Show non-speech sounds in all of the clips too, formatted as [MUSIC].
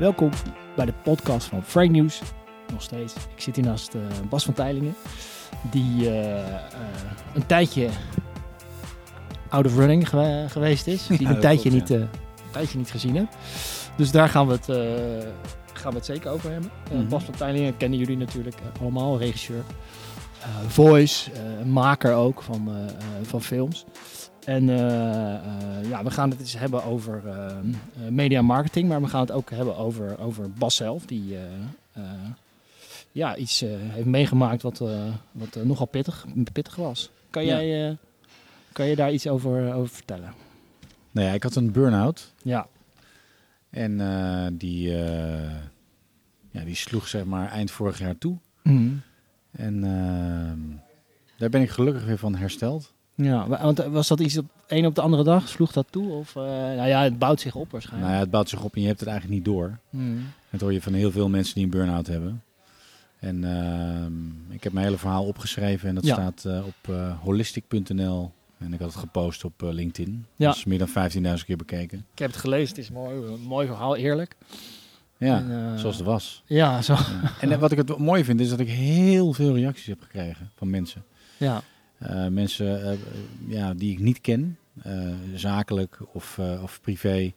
Welkom bij de podcast van Frank News. Nog steeds. Ik zit hier naast eh, Bas van Teilingen. Die eh, eh, een tijdje out of running gewe- geweest is. Die Ja, een tijdje, klopt, niet, een tijdje niet gezien heb. Dus daar gaan we het, gaan we het zeker over hebben. Mhm. Bas van Teilingen kennen jullie natuurlijk allemaal. Regisseur. voice. maker ook van, van films. En eh, eh, ja, we gaan het eens hebben over eh, media marketing, maar we gaan het ook hebben over, over Bas zelf, die ja, iets heeft meegemaakt wat, wat nogal pittig, pittig was. Kan, Ja. jij, kan je daar iets over, over vertellen? Nou ja, ik had een burn-out. Ja, En die, ja, die sloeg zeg maar eind vorig jaar toe. En ehm, daar ben ik gelukkig weer van hersteld. Ja wa- want was dat iets op een op de andere dag? Sloeg dat toe? Of, eh, nou ja, het bouwt zich op Nou waarschijnlijk. ja, het bouwt zich op en je hebt het eigenlijk niet door. Hmm. Dat hoor je van heel veel mensen die een burn-out hebben. En ehm, ik heb mijn hele verhaal opgeschreven en dat Ja. staat eh, op eh, holistic.nl. En ik had het gepost op eh, LinkedIn. Ja. Dat is meer dan 15.000 keer bekeken. Ik heb het gelezen, het is mooi, een mooi verhaal, eerlijk. Ja, En, eh, zoals het was. Ja, zo. Ja. En eh, wat ik het mooi vind is dat ik heel veel reacties heb gekregen van mensen. Ja, Eh, mensen eh, ja, die ik niet ken, eh, zakelijk of, eh, of privé.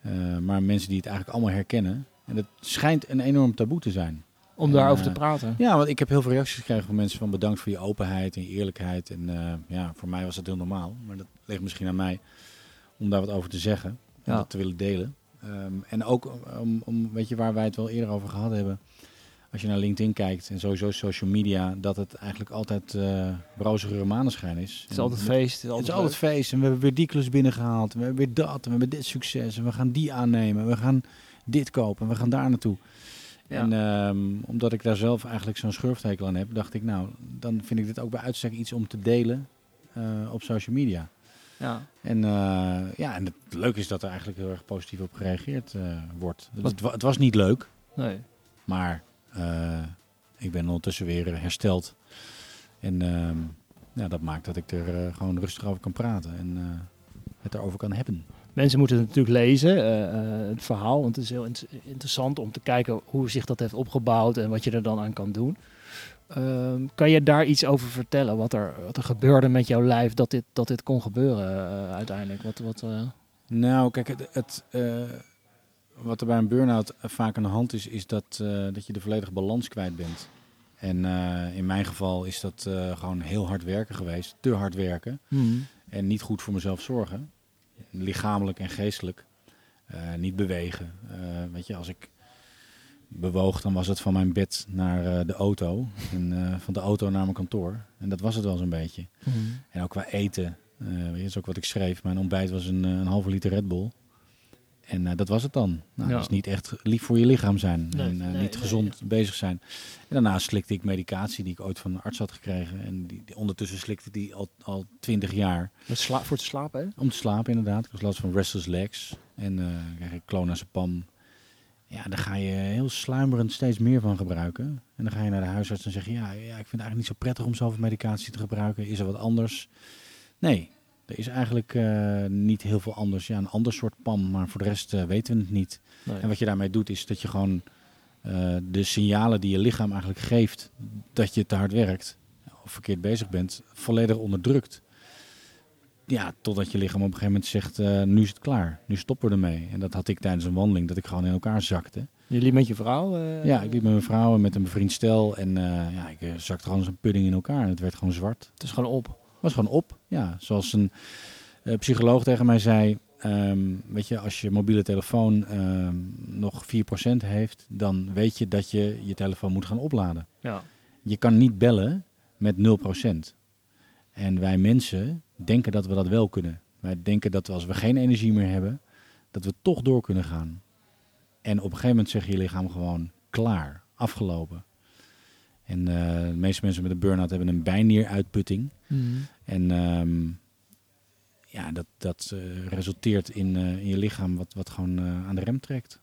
Eh, maar mensen die het eigenlijk allemaal herkennen. En het schijnt een enorm taboe te zijn. om daarover Eh, te praten. Ja, want ik heb heel veel reacties gekregen van mensen van bedankt voor je openheid en je eerlijkheid. En eh, ja, voor mij was dat heel normaal. Maar dat ligt misschien aan mij om daar wat over te zeggen en Ja. dat te willen delen. Ehm, en ook om, om, weet je, waar wij het wel eerder over gehad hebben. Als je naar LinkedIn kijkt en sowieso social media, dat het eigenlijk altijd eh rozige maneschijn is. Het is altijd feest. Het is Het altijd, is altijd feest en we hebben weer die klus binnengehaald. En we hebben weer dat en we hebben dit succes en we gaan die aannemen. We gaan dit kopen en we gaan daar naartoe. Ja. En ehm, omdat ik daar zelf eigenlijk zo'n schurftekel aan heb, dacht ik nou, dan vind ik dit ook bij uitstek iets om te delen eh, op social media. Ja. En eh, ja, en het leuke is dat er eigenlijk heel erg positief op gereageerd eh, wordt. Het, het was niet leuk, Nee. maar eh, ik ben ondertussen weer eh, hersteld. En ehm, ja, dat maakt dat ik er eh, gewoon rustig over kan praten en eh, het erover kan hebben. Mensen moeten het natuurlijk lezen, eh, eh, het verhaal. Want het is heel int- interessant om te kijken hoe zich dat heeft opgebouwd en wat je er dan aan kan doen. Ehm, kan je daar iets over vertellen? Wat er, wat er gebeurde met jouw lijf dat dit, dat dit kon gebeuren eh, uiteindelijk? Wat, wat, eh, Nou, kijk, het, het, eh, wat er bij een burn-out vaak aan de hand is, is dat, eh, dat je de volledige balans kwijt bent. En eh, in mijn geval is dat eh, gewoon heel hard werken geweest, te hard werken en niet goed voor mezelf zorgen, lichamelijk en geestelijk. Eh, niet bewegen. Eh, weet je, als ik bewoog, dan was het van mijn bed naar eh, de auto en eh, van de auto naar mijn kantoor. En dat was het wel zo'n beetje. En ook qua eten. eh, weet je, dat is ook wat ik schreef. Mijn ontbijt was een, eh, een halve liter Red Bull. En eh, dat was het dan. Nou, Ja. Is niet echt lief voor je lichaam zijn. Nee, en eh, nee, niet nee, gezond bezig zijn. En daarna slikte ik medicatie die ik ooit van een arts had gekregen. En die, die ondertussen slikte die al, al 20 jaar. Met sla voor te slapen, hè? Om te slapen inderdaad. Ik was last van restless legs. En eh krijg ik clonazepam. Ja, daar ga je heel sluimerend steeds meer van gebruiken. En dan ga je naar de huisarts en zeg je... Ja, ja ik vind het eigenlijk niet zo prettig om zoveel medicatie te gebruiken. Is er wat anders? Nee, er is eigenlijk eh, niet heel veel anders. Ja, een ander soort PAM, maar voor de rest eh, weten we het niet. Nee. En wat je daarmee doet is dat je gewoon eh, de signalen die je lichaam eigenlijk geeft... dat je te hard werkt of verkeerd bezig bent, volledig onderdrukt. Ja, totdat je lichaam op een gegeven moment zegt, nu is het klaar. Nu stoppen we ermee. En dat had ik tijdens een wandeling, dat ik gewoon in elkaar zakte. Je liep met je vrouw? Ja, ik liep met mijn vrouw en met een bevriend stel. En ja, ik zakte gewoon als een pudding in elkaar. En het werd gewoon zwart. Het is gewoon op. Was gewoon op. Ja, zoals een eh, psycholoog tegen mij zei. ehm, weet je, als je mobiele telefoon ehm, nog 4% heeft, dan weet je dat je je telefoon moet gaan opladen. Ja. Je kan niet bellen met 0%. En wij mensen denken dat we dat wel kunnen. Wij denken dat we, als we geen energie meer hebben, dat we toch door kunnen gaan. En op een gegeven moment zeg je je lichaam gewoon klaar, afgelopen. En eh, de meeste mensen met een burn-out hebben een bijnieruitputting. En ehm, ja, dat, dat eh, resulteert in, eh, in je lichaam wat, wat gewoon aan de rem trekt.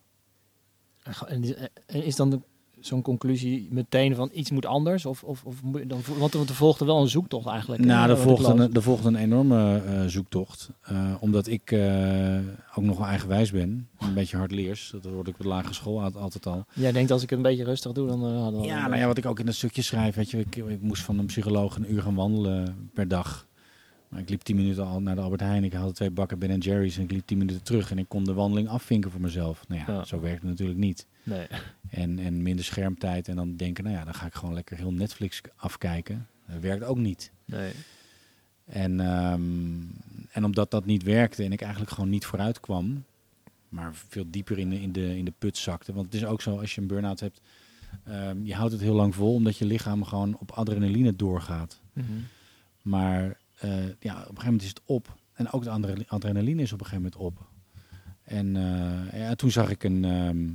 En is dan de, zo'n conclusie meteen van iets moet anders? Of, of, of dan, want er volgde wel een zoektocht eigenlijk. Nou, er volgde, een, er volgde een enorme eh, zoektocht. Eh, omdat ik eh, ook nog wel eigenwijs ben. Een beetje hardleers. Dat hoorde ik op de lagere school al- altijd al. Jij denkt als ik het een beetje rustig doe, dan hadden we... Ja, nou ja, wat ik ook in dat stukje schrijf. Weet je, ik, ik moest van een psycholoog een uur gaan wandelen per dag. Maar ik liep tien minuten al naar de Albert Heijn. Ik haalde twee bakken Ben Jerry's en ik liep tien minuten terug. En ik kon de wandeling afvinken voor mezelf. Nou ja, Ja. zo werkt het natuurlijk niet. Nee. En, en minder schermtijd. En dan denken, nou ja, dan ga ik gewoon lekker heel Netflix afkijken. Dat werkt ook niet. nee. En, ehm, en omdat dat niet werkte en ik eigenlijk gewoon niet vooruit kwam, maar veel dieper in de, in de, in de put zakte. Want het is ook zo, als je een burn-out hebt, ehm, je houdt het heel lang vol omdat je lichaam gewoon op adrenaline doorgaat. Mhm. Maar eh, ja, op een gegeven moment is het op. En ook de adre- adrenaline is op een gegeven moment op. En eh, ja, toen zag ik een, ehm,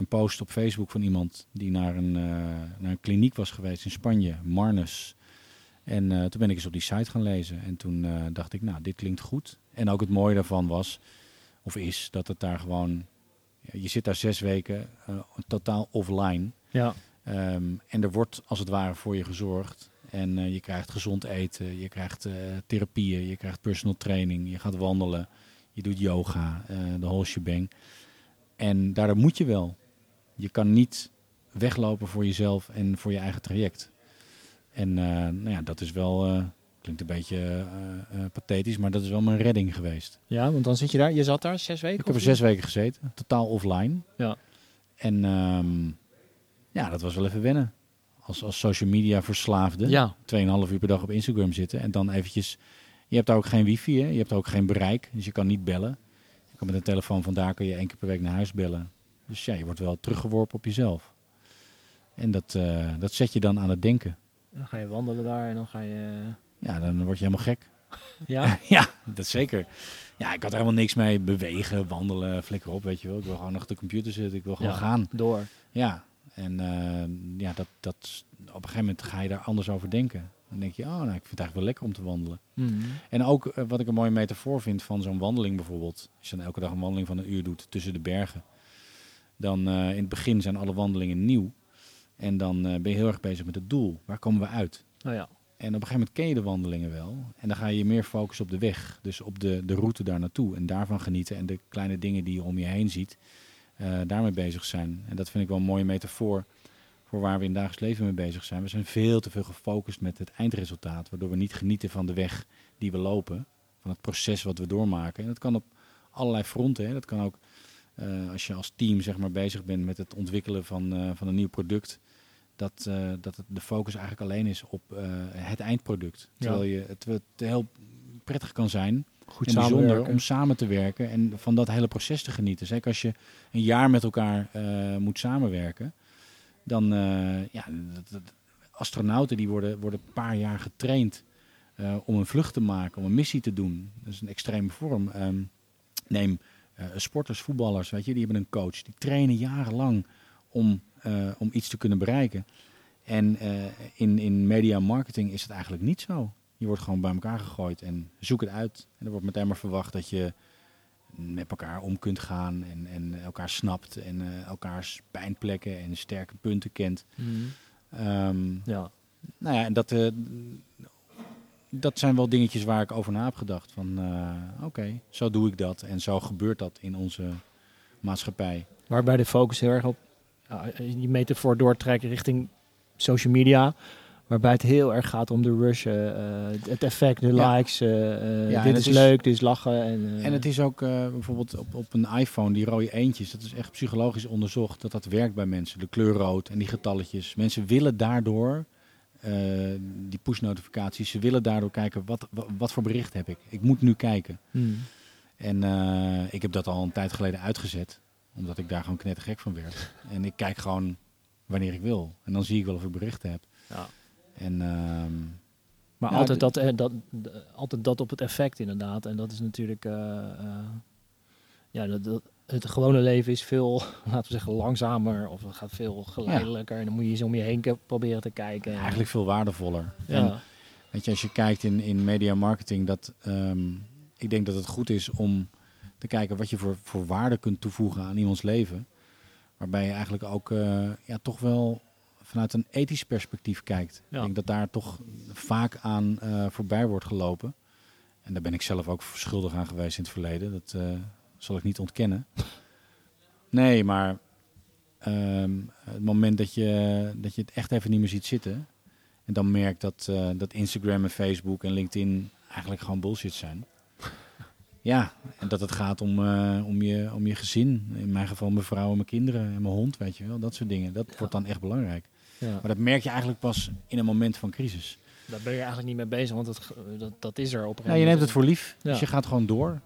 een post op Facebook van iemand die naar een, eh, naar een kliniek was geweest in Spanje, Marnes. En eh, toen ben ik eens op die site gaan lezen. En toen eh, dacht ik, nou, dit klinkt goed. En ook het mooie daarvan was, of is, dat het daar gewoon... je zit daar zes weken totaal offline. Ja. Ehm, en er wordt als het ware voor je gezorgd. En je krijgt gezond eten, je krijgt therapieën, je krijgt personal training, je gaat wandelen, je doet yoga, de whole shebang. En daardoor moet je wel. Je kan niet weglopen voor jezelf en voor je eigen traject. En eh, nou ja, dat is wel, eh, klinkt een beetje eh, pathetisch, maar dat is wel mijn redding geweest. ja, want dan zit je daar. Je zat daar zes weken? Ik heb er zes weken gezeten, totaal offline. Ja. En ehm, ja, dat was wel even wennen. Als, als social media verslaafde. Ja. 2,5 uur per dag op Instagram zitten. En dan eventjes... Je hebt daar ook geen wifi, hè? je hebt daar ook geen bereik. Dus je kan niet bellen. Je kan met een telefoon vandaar kun je één keer per week naar huis bellen. Dus ja, je wordt wel teruggeworpen op jezelf. En dat, eh, dat zet je dan aan het denken. Dan ga je wandelen daar en dan ga je... Ja, dan word je helemaal gek. Ja? [LAUGHS] ja, dat zeker. Ja, ik had er helemaal niks mee. Bewegen, wandelen, flikker op, weet je wel. Ik wil gewoon achter de computer zitten. Ik wil gewoon Ja. gaan. Door. Ja, en eh, ja, dat, dat, op een gegeven moment ga je daar anders over denken. Dan denk je, oh, nou, ik vind het eigenlijk wel lekker om te wandelen. Mhm. En ook eh, wat ik een mooie metafoor vind van zo'n wandeling bijvoorbeeld. Als je dan elke dag een wandeling van een uur doet tussen de bergen. Dan eh, in het begin zijn alle wandelingen nieuw. En dan eh, ben je heel erg bezig met het doel. Waar komen we uit? Nou ja. En op een gegeven moment ken je de wandelingen wel. En dan ga je je meer focussen op de weg. Dus op de, de route daar naartoe. En daarvan genieten. En de kleine dingen die je om je heen ziet. eh, daarmee bezig zijn. En dat vind ik wel een mooie metafoor. Voor waar we in het dagelijks leven mee bezig zijn. We zijn veel te veel gefocust met het eindresultaat. Waardoor we niet genieten van de weg die we lopen. Van het proces wat we doormaken. En dat kan op allerlei fronten. Hè. Dat kan ook eh, als je als team zeg maar, bezig bent met het ontwikkelen van, eh, van een nieuw product dat, eh, dat het de focus eigenlijk alleen is op het eindproduct. Ja. Terwijl je, het, het heel prettig kan zijn Goed en bijzonder om samen te werken en van dat hele proces te genieten. Zeker als je een jaar met elkaar moet samenwerken, dan ja, dat, dat, astronauten die worden, worden een paar jaar getraind om een vlucht te maken, om een missie te doen. Dat is een extreme vorm. Um, neem sporters, voetballers, weet je, die hebben een coach. Die trainen jarenlang om, uh, om iets te kunnen bereiken. En uh, in, in media marketing is het eigenlijk niet zo. Je wordt gewoon bij elkaar gegooid en zoek het uit. En er wordt meteen maar verwacht dat je met elkaar om kunt gaan en, en elkaar snapt en uh, elkaars pijnplekken en sterke punten kent. Mhm. Um, Ja. nou ja, en dat, uh, dat zijn wel dingetjes waar ik over na heb gedacht. Van uh, oké, zo doe ik dat en zo gebeurt dat in onze maatschappij. Waarbij de focus heel erg op die metafoor doortrekken richting social media. Waarbij het heel erg gaat om de rush, uh, het effect, de Ja. likes. Uh, Ja, dit is leuk, dit is lachen. En, eh, En het is ook bijvoorbeeld op, op een iPhone, die rode eentjes, dat is echt psychologisch onderzocht dat dat werkt bij mensen. De kleur rood en die getalletjes. Mensen willen daardoor, die push-notificaties, ze willen daardoor kijken, wat, wat, wat, voor bericht heb ik? Ik moet nu kijken. hmm. En uh, ik heb dat al een tijd geleden uitgezet, omdat ik daar gewoon knettergek van werd. [LAUGHS] En ik kijk gewoon wanneer ik wil. En dan zie ik wel of ik berichten heb. Ja. En, ehm, Maar altijd, dat, eh, dat, altijd dat op het effect inderdaad. En dat is natuurlijk... eh, eh, ja, dat, dat, het gewone leven is veel, [LAUGHS] laten we zeggen, langzamer. Of het gaat veel geleidelijker. En dan moet je eens om je heen proberen te kijken. eigenlijk veel waardevoller. En. Weet je, als je kijkt in, in media marketing, dat ehm, ik denk dat het goed is om te kijken wat je voor, voor waarde kunt toevoegen aan iemands leven. Waarbij je eigenlijk ook eh, ja, toch wel vanuit een ethisch perspectief kijkt. Ja. Ik denk dat daar toch vaak aan eh, voorbij wordt gelopen. En daar ben ik zelf ook schuldig aan geweest in het verleden. Dat eh, zal ik niet ontkennen. Nee, maar ehm, het moment dat je, dat je het echt even niet meer ziet zitten. En dan merkt dat, eh, dat Instagram en Facebook en LinkedIn eigenlijk gewoon bullshit zijn. Ja, en dat het gaat om, eh, om, je, om je gezin. In mijn geval mijn vrouw en mijn kinderen en mijn hond, weet je wel. Dat soort dingen. Dat wordt dan echt belangrijk. Ja. Maar dat merk je eigenlijk pas in een moment van crisis. Daar ben je eigenlijk niet mee bezig, want dat, dat, dat is er op een Ja, je neemt het voor lief, Ja. dus je gaat gewoon door.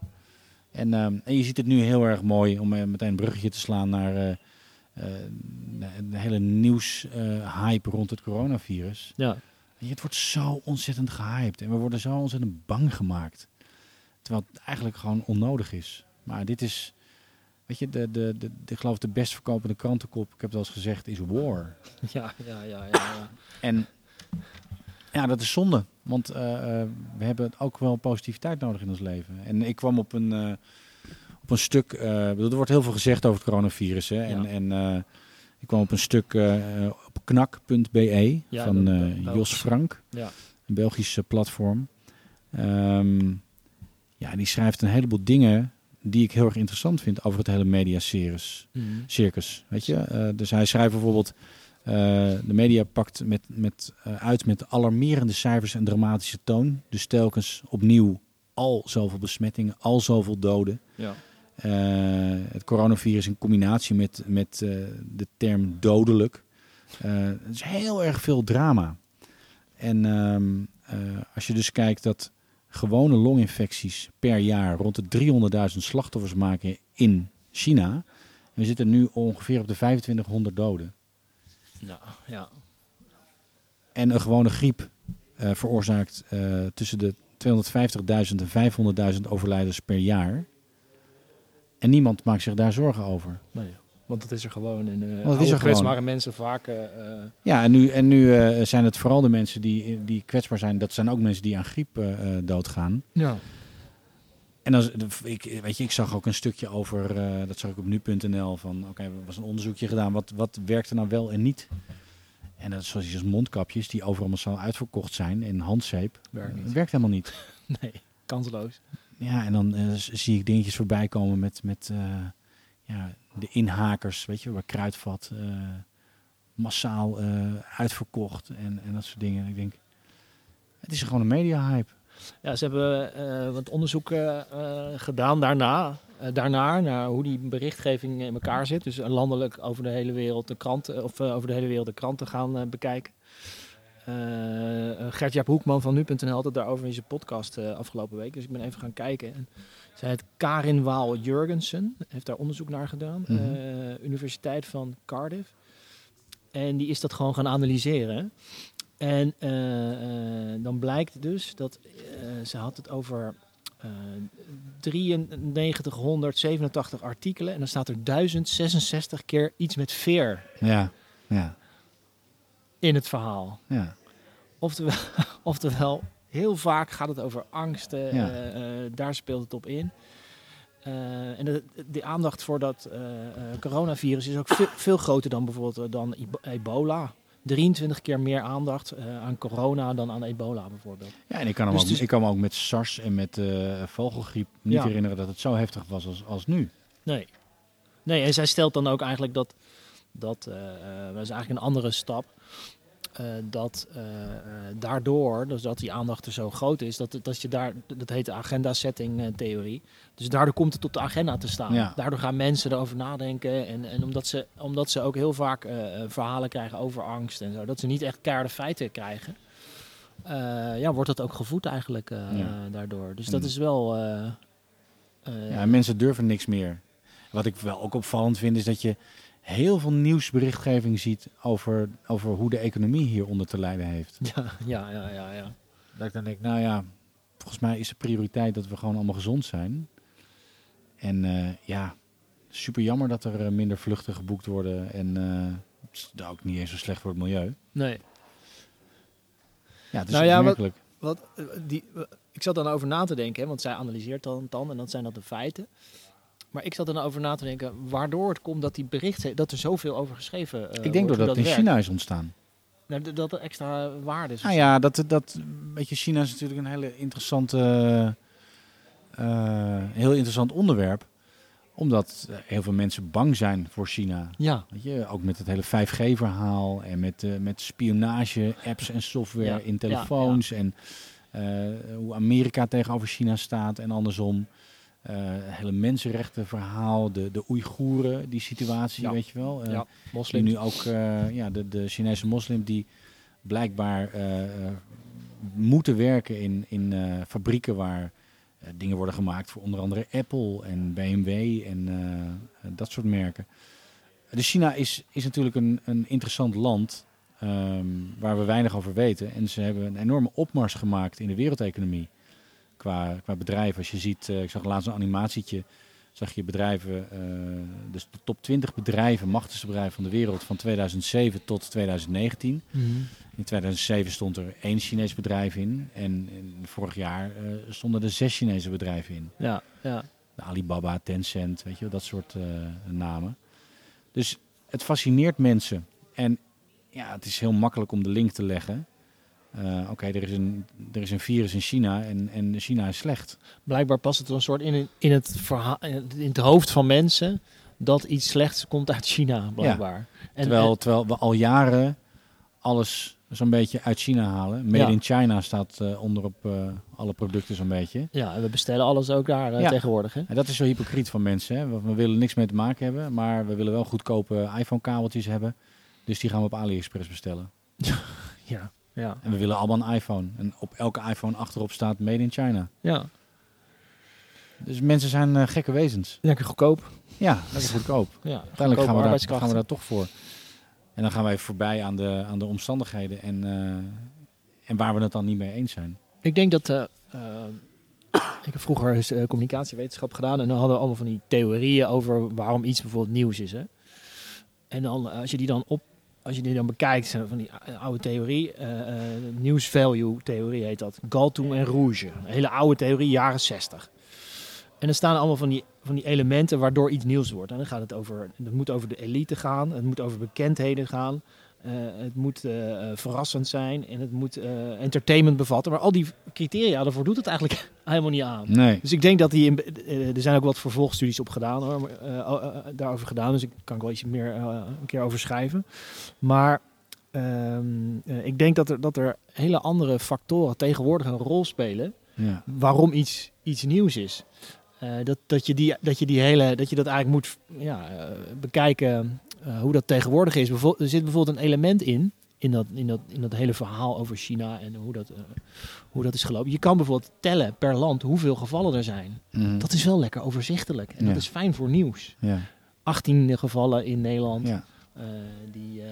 En, ehm, en je ziet het nu heel erg mooi om eh, meteen een bruggetje te slaan naar eh, eh, de, de hele nieuws-hype rond het coronavirus. Ja, je, Het wordt zo ontzettend gehyped en we worden zo ontzettend bang gemaakt. Terwijl het eigenlijk gewoon onnodig is. Maar dit is, weet je, de, de, de, de, ik geloof de best verkopende krantenkop, ik heb het wel eens gezegd, is war. [LAUGHS] ja, ja, ja. ja, ja. En ja, dat is zonde. Want eh, eh, we hebben ook wel positiviteit nodig in ons leven. En ik kwam op een, eh, op een stuk. er wordt heel veel gezegd over het coronavirus. Hè? En, Ja. en ik kwam op een stuk op knak.be Ja, van Jos. Frank, ja. een Belgische platform. Ehm, ja, die schrijft een heleboel dingen die ik heel erg interessant vind over het hele mediacircus Mhm. circus. Weet je? Dus hij schrijft bijvoorbeeld. Eh, de media pakt met, met, eh, uit met alarmerende cijfers en dramatische toon. Dus telkens opnieuw al zoveel besmettingen, al zoveel doden. ja. Eh, het coronavirus in combinatie met, met de term dodelijk. Het is heel erg veel drama. En ehm, eh, als je dus kijkt dat gewone longinfecties per jaar rond de 300.000 slachtoffers maken in China. We zitten nu ongeveer op de 2500 doden. Ja, ja. En een gewone griep eh, veroorzaakt eh, tussen de 250.000 en 500.000 overlijdens per jaar. En niemand maakt zich daar zorgen over. Nee, want dat is er gewoon. En, uh, is er gewoon. kwetsbare mensen vaak... eh, Ja, en nu, en nu zijn het vooral de mensen die, die kwetsbaar zijn. Dat zijn ook mensen die aan griep doodgaan. ja. En dan, ik, weet je, ik zag ook een stukje over, eh, dat zag ik op nu.nl, van oké, er was een onderzoekje gedaan, wat, wat werkt er nou wel en niet? En dat is zoals die mondkapjes die overal massaal uitverkocht zijn en handzeep. Werkt niet. Het werkt helemaal niet. [LAUGHS] Nee, kansloos. Ja, en dan eh, zie ik dingetjes voorbij komen met, met eh, ja, de inhakers, weet je, waar kruidvat eh, massaal eh, uitverkocht en, en dat soort dingen. En ik denk, het is gewoon een media-hype. Ja, ze hebben eh, wat onderzoek eh, eh, gedaan daarna, eh, daarna, naar hoe die berichtgeving in elkaar zit. Dus landelijk over de hele wereld de kranten, of over de hele wereld de kranten gaan bekijken. Eh, Gert-Jaap Hoekman van nu.nl had het daarover in zijn podcast afgelopen week. Dus ik ben even gaan kijken. En zij het Karin Waal Jurgensen heeft daar onderzoek naar gedaan. Mhm. Universiteit van Cardiff. En die is dat gewoon gaan analyseren. En eh, eh, dan blijkt dus dat eh, ze had het over eh 9387 artikelen en dan staat er 1066 keer iets met veer Ja, ja, in het verhaal. ja. Oftewel, [LAUGHS] oftewel heel vaak gaat het over angsten, Ja. daar speelt het op in. En de, de aandacht voor dat coronavirus is ook veel, veel groter dan bijvoorbeeld dan Ebo- ebola. 23 keer meer aandacht eh, aan corona dan aan ebola bijvoorbeeld. Ja, en ik kan, hem Dus ook, ik kan me ook met SARS en met eh, vogelgriep niet Ja. herinneren dat het zo heftig was als, als nu. Nee. Nee, en zij stelt dan ook eigenlijk dat, dat eh, dat is eigenlijk een andere stap, eh, dat eh, eh, daardoor, dus dat die aandacht er zo groot is, dat, dat je daar, dat heet de agenda-setting eh, theorie, dus daardoor komt het op de agenda te staan. Ja. Daardoor gaan mensen erover nadenken en, en omdat, ze, omdat ze ook heel vaak verhalen krijgen over angst en zo, dat ze niet echt keiharde feiten krijgen. ja, wordt dat ook gevoed eigenlijk Ja. daardoor. Dus dat is wel... Ja, en mensen durven niks meer. Wat ik wel ook opvallend vind, is dat je heel veel nieuwsberichtgeving ziet over, over hoe de economie hieronder te lijden heeft. Ja, ja, ja, ja, ja. Dat ik dan denk, nou ja, volgens mij is de prioriteit dat we gewoon allemaal gezond zijn. En eh, ja, super jammer dat er eh, minder vluchten geboekt worden. En het is ook niet eens zo slecht voor het milieu. Nee. Ja, het is Nou ja, wat- die, ik zat dan over na te denken, hè, want zij analyseert dan, dan en dan zijn dat de feiten. Maar ik zat er nou over na te denken waardoor het komt dat die berichten, dat er zoveel over geschreven eh, ik denk doordat hoe het in werkt. China is ontstaan. Nou, d- dat er extra waarde is. Nou ja, dat, dat, weet je, China is natuurlijk een hele interessante, eh, heel interessant onderwerp. Omdat heel veel mensen bang zijn voor China. Ja, Weet je, ook met het hele 5G-verhaal en met, eh, met spionage, apps en software Ja, in telefoons. En hoe Amerika tegenover China staat en andersom. Het hele mensenrechtenverhaal, de, de Oeigoeren, die situatie, Ja. weet je wel. Ja, moslim. nu ook, eh, ja, de, de Chinese moslim die blijkbaar moeten werken in, in fabrieken waar dingen worden gemaakt voor onder andere Apple en BMW en dat soort merken. Dus China is, is natuurlijk een, een interessant land ehm, waar we weinig over weten. En ze hebben een enorme opmars gemaakt in de wereldeconomie qua, qua bedrijven. Als je ziet, eh, ik zag laatst een animatietje, zag je bedrijven, eh, dus de top 20 bedrijven, machtigste bedrijven van de wereld van 2007 tot 2019. Mhm. In 2007 stond er één Chinees bedrijf in en, vorig jaar eh, stonden er zes Chinese bedrijven in. Ja, ja. De Alibaba, Tencent, weet je dat soort namen. Dus het fascineert mensen. En ja, het is heel makkelijk om de link te leggen. Eh, Oké, er is een er is een virus in China en, en China is slecht. Blijkbaar past het een soort in, in, het verhaal, in het- hoofd van mensen dat iets slechts komt uit China, blijkbaar. En, terwijl, en- terwijl we al jaren alles zo'n beetje uit China halen. Made Ja. in China staat eh, onder op eh, alle producten zo'n beetje. ja, en we bestellen alles ook daar eh, Ja. tegenwoordig. Hè? En dat is zo hypocriet van mensen. Hè? We, we willen niks mee te maken hebben, maar we willen wel goedkope iPhone-kabeltjes hebben. Dus die gaan we op AliExpress bestellen. [LAUGHS] Ja, ja, En we willen allemaal een iPhone. En op elke iPhone achterop staat Made in China. ja. Dus mensen zijn eh, gekke wezens. Lekker goedkoop. Ja, lekker goedkoop. Ja, Uiteindelijk gaan we, daar, gaan we daar toch voor. En dan gaan wij voorbij aan de, aan de omstandigheden en, eh, en waar we het dan niet mee eens zijn. Ik denk dat. eh, [COUGHS] ik heb vroeger eens, communicatiewetenschap gedaan. En dan hadden we allemaal van die theorieën over waarom iets bijvoorbeeld nieuws is. Hè? En dan, als je die dan op. Als je die dan bekijkt, van die oude theorie, news value theorie heet dat. Galtung en Rouge. Een hele oude theorie, jaren 60. En er staan allemaal van die, van die elementen waardoor iets nieuws wordt. En dan gaat het over, het moet over de elite gaan, het moet over bekendheden gaan. Eh, het moet eh, eh, verrassend zijn en het moet entertainment bevatten. Maar al die criteria, daarvoor doet het eigenlijk [LAUGHS] helemaal niet aan. Nee. Dus ik denk dat die. In, er zijn ook wat vervolgstudies op gedaan hoor, daarover gedaan. Dus ik kan ik wel iets meer een keer over schrijven. Maar ehm, eh, ik denk dat er, dat er hele andere factoren tegenwoordig een rol spelen. Ja. waarom iets, iets nieuws is. Dat, dat, je die, dat je die hele. dat je dat eigenlijk moet ja, bekijken eh, hoe dat tegenwoordig is. Bijvoorbeeld, er zit bijvoorbeeld een element in. In dat, in, dat, in dat hele verhaal over China en hoe dat, eh, hoe dat is gelopen. Je kan bijvoorbeeld tellen per land hoeveel gevallen er zijn. Mhm. Dat is wel lekker overzichtelijk. En Ja. dat is fijn voor nieuws. ja. 18 gevallen in Nederland Ja. eh, die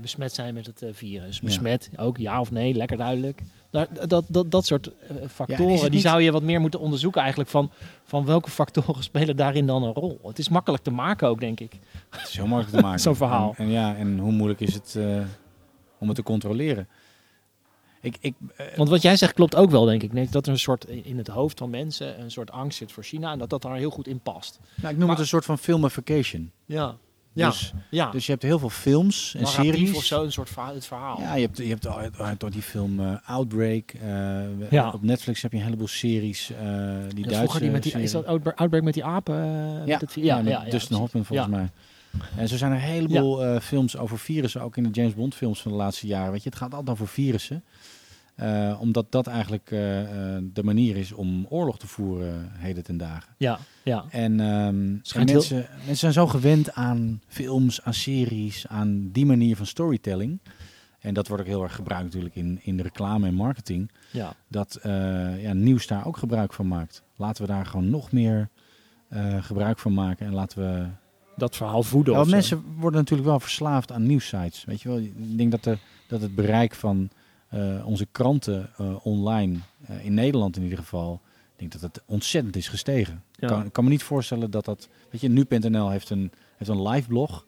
besmet zijn met het virus. Besmet, ook ja of nee, lekker duidelijk. Daar, dat, dat, dat soort eh, Ja, factoren, die niet- zou je wat meer moeten onderzoeken eigenlijk van, van welke factoren [LAUGHS] spelen daarin dan een rol. Het is makkelijk te maken ook, denk ik. Het is heel makkelijk te [LAUGHS] maken. Zo'n verhaal. En, en ja, en hoe moeilijk is het eh, om het te controleren? Ik, ik, eh, Want wat jij zegt klopt ook wel, denk ik. Nee, dat er een soort in het hoofd van mensen een soort angst zit voor China en dat dat daar heel goed in past. nou, ik noem Maar- het een soort van filmification. Ja, ja, Dus, ja. dus je hebt heel veel films en Narratief series. of zo, een soort verhaal, het verhaal. Ja, je hebt, je hebt al- al- door die film eh, Outbreak. eh, Ja. Op Netflix heb je een heleboel series. eh die Ja, Duitse die met die, serie. is dat Outbreak, Outbreak met die apen? Ja, dat, ja, ja, ja, met ja, Dustin. Hoffman volgens mij. En zo zijn er een heleboel eh, films over virussen, ook in de James Bond films van de laatste jaren. Weet je, het gaat altijd over virussen. Eh, omdat dat eigenlijk eh, eh, de manier is om oorlog te voeren heden ten dagen. Ja, ja. En, ehm, en Schijnt heel- mensen, mensen zijn zo gewend aan films, aan series, aan die manier van storytelling. En dat wordt ook heel erg gebruikt natuurlijk in, in de reclame en marketing. ja. Dat ja, nieuws daar ook gebruik van maakt. Laten we daar gewoon nog meer gebruik van maken. En laten we Dat verhaal voeden. zo. mensen worden natuurlijk wel verslaafd aan nieuwsites. Weet je wel, ik denk dat, de, dat het bereik van onze kranten eh, online, eh, in Nederland in ieder geval, ik denk dat het ontzettend is gestegen. Ja. Ik kan, kan me niet voorstellen dat dat, weet je, nu.nl heeft een, heeft een live blog.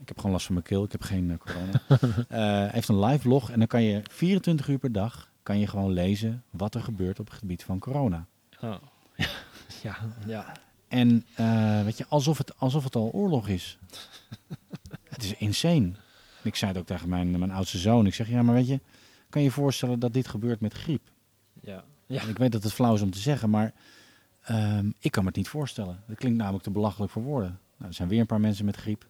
Ik heb gewoon last van mijn keel, ik heb geen eh, corona. [LAUGHS] Eh, heeft een live blog en dan kan je 24 uur per dag kan je gewoon lezen wat er gebeurt op het gebied van corona. Oh. [LAUGHS] ja, ja. En eh, weet je, alsof het, alsof het al oorlog is. [LAUGHS] het is insane. Ik zei het ook tegen mijn, mijn oudste zoon. Ik zeg, ja, maar weet je, kan je je voorstellen dat dit gebeurt met griep? Ja. En ik weet dat het flauw is om te zeggen, maar ehm, ik kan me het niet voorstellen. Dat klinkt namelijk te belachelijk voor woorden. Nou, er zijn weer een paar mensen met griep.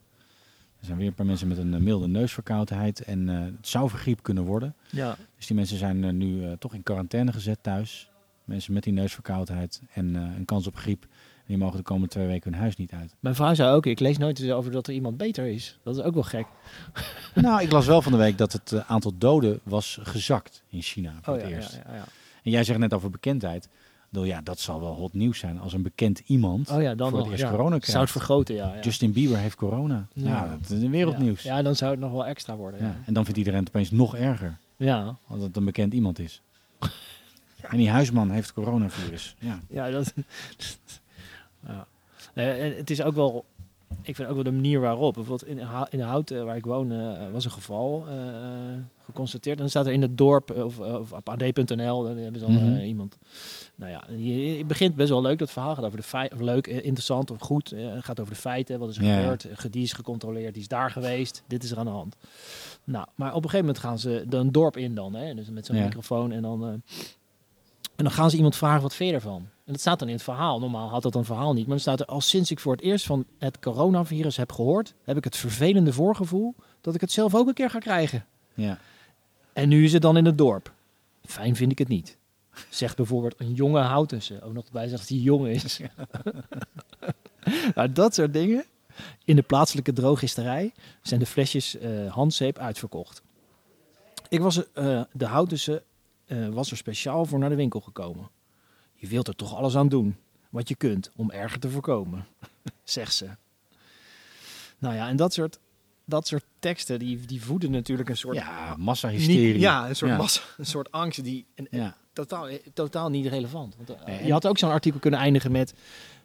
Er zijn weer een paar mensen met een eh, milde neusverkoudheid. En eh, het zou vergriep kunnen worden. ja. Dus die mensen zijn eh, nu toch in quarantaine gezet thuis. Mensen met die neusverkoudheid en een kans op griep. En die mogen de komende twee weken hun huis niet uit. Mijn vrouw zei ook, ik lees nooit eens over dat er iemand beter is. Dat is ook wel gek. [LAUGHS] nou, ik las wel van de week dat het eh, aantal doden was gezakt in China voor Oh het ja, eerst. ja, ja. En jij zegt net over bekendheid. Bedoel, ja, dat zal wel hot nieuws zijn als een bekend iemand Oh ja, dan voor het nog. eerst corona Zou krijgt. het vergroten, ja. ja. Justin Bieber heeft corona. Ja, dat is een wereldnieuws. Ja. ja, dan zou het nog wel extra worden. Ja, Ja, En dan vindt iedereen het opeens nog erger, ja. omdat het een bekend iemand is. [LAUGHS] En die huisman heeft coronavirus. Ja. ja dat... ja. Nee, het is ook wel... Ik vind ook wel de manier waarop. Bijvoorbeeld in, in Hout, eh, waar ik woon, eh, was een geval eh, geconstateerd. En dan staat er in het dorp, eh, of, of op ad.nl, dan hebben ze dan Mhm. iemand... Nou ja, je, je begint best wel leuk. Dat verhaal gaat over de feiten. Leuk, interessant of goed. eh, gaat over de feiten. Wat is er Ja. gebeurd? Die is gecontroleerd. Die is daar geweest. Dit is er aan de hand. Nou, maar op een gegeven moment gaan ze dan een dorp in dan. Hè? Dus met zo'n Ja. microfoon. En dan, en dan gaan ze iemand vragen, wat vind je ervan? En dat staat dan in het verhaal. Normaal had dat een verhaal niet. Maar dan staat er, al sinds ik voor het eerst van het coronavirus heb gehoord... heb ik het vervelende voorgevoel dat ik het zelf ook een keer ga krijgen. Ja. En nu is het dan in het dorp. Fijn vind ik het niet. Zegt bijvoorbeeld een jonge Houtense. Ook nog bij zegt dat hij jong is. [LAUGHS] nou, dat soort dingen. In de plaatselijke drogisterij zijn de flesjes eh, handzeep uitverkocht. Ik was eh, de Houtense eh, was er speciaal voor naar de winkel gekomen. Je wilt er toch alles aan doen wat je kunt om erger te voorkomen, [LAUGHS] zegt ze. Nou ja, en dat soort, dat soort teksten die, die voeden natuurlijk een soort ja, massahysterie. ja, een soort Ja. massa, een soort angst die en, en Ja. totaal, eh, totaal niet relevant. Want, eh, Nee, je had ook zo'n artikel kunnen eindigen met,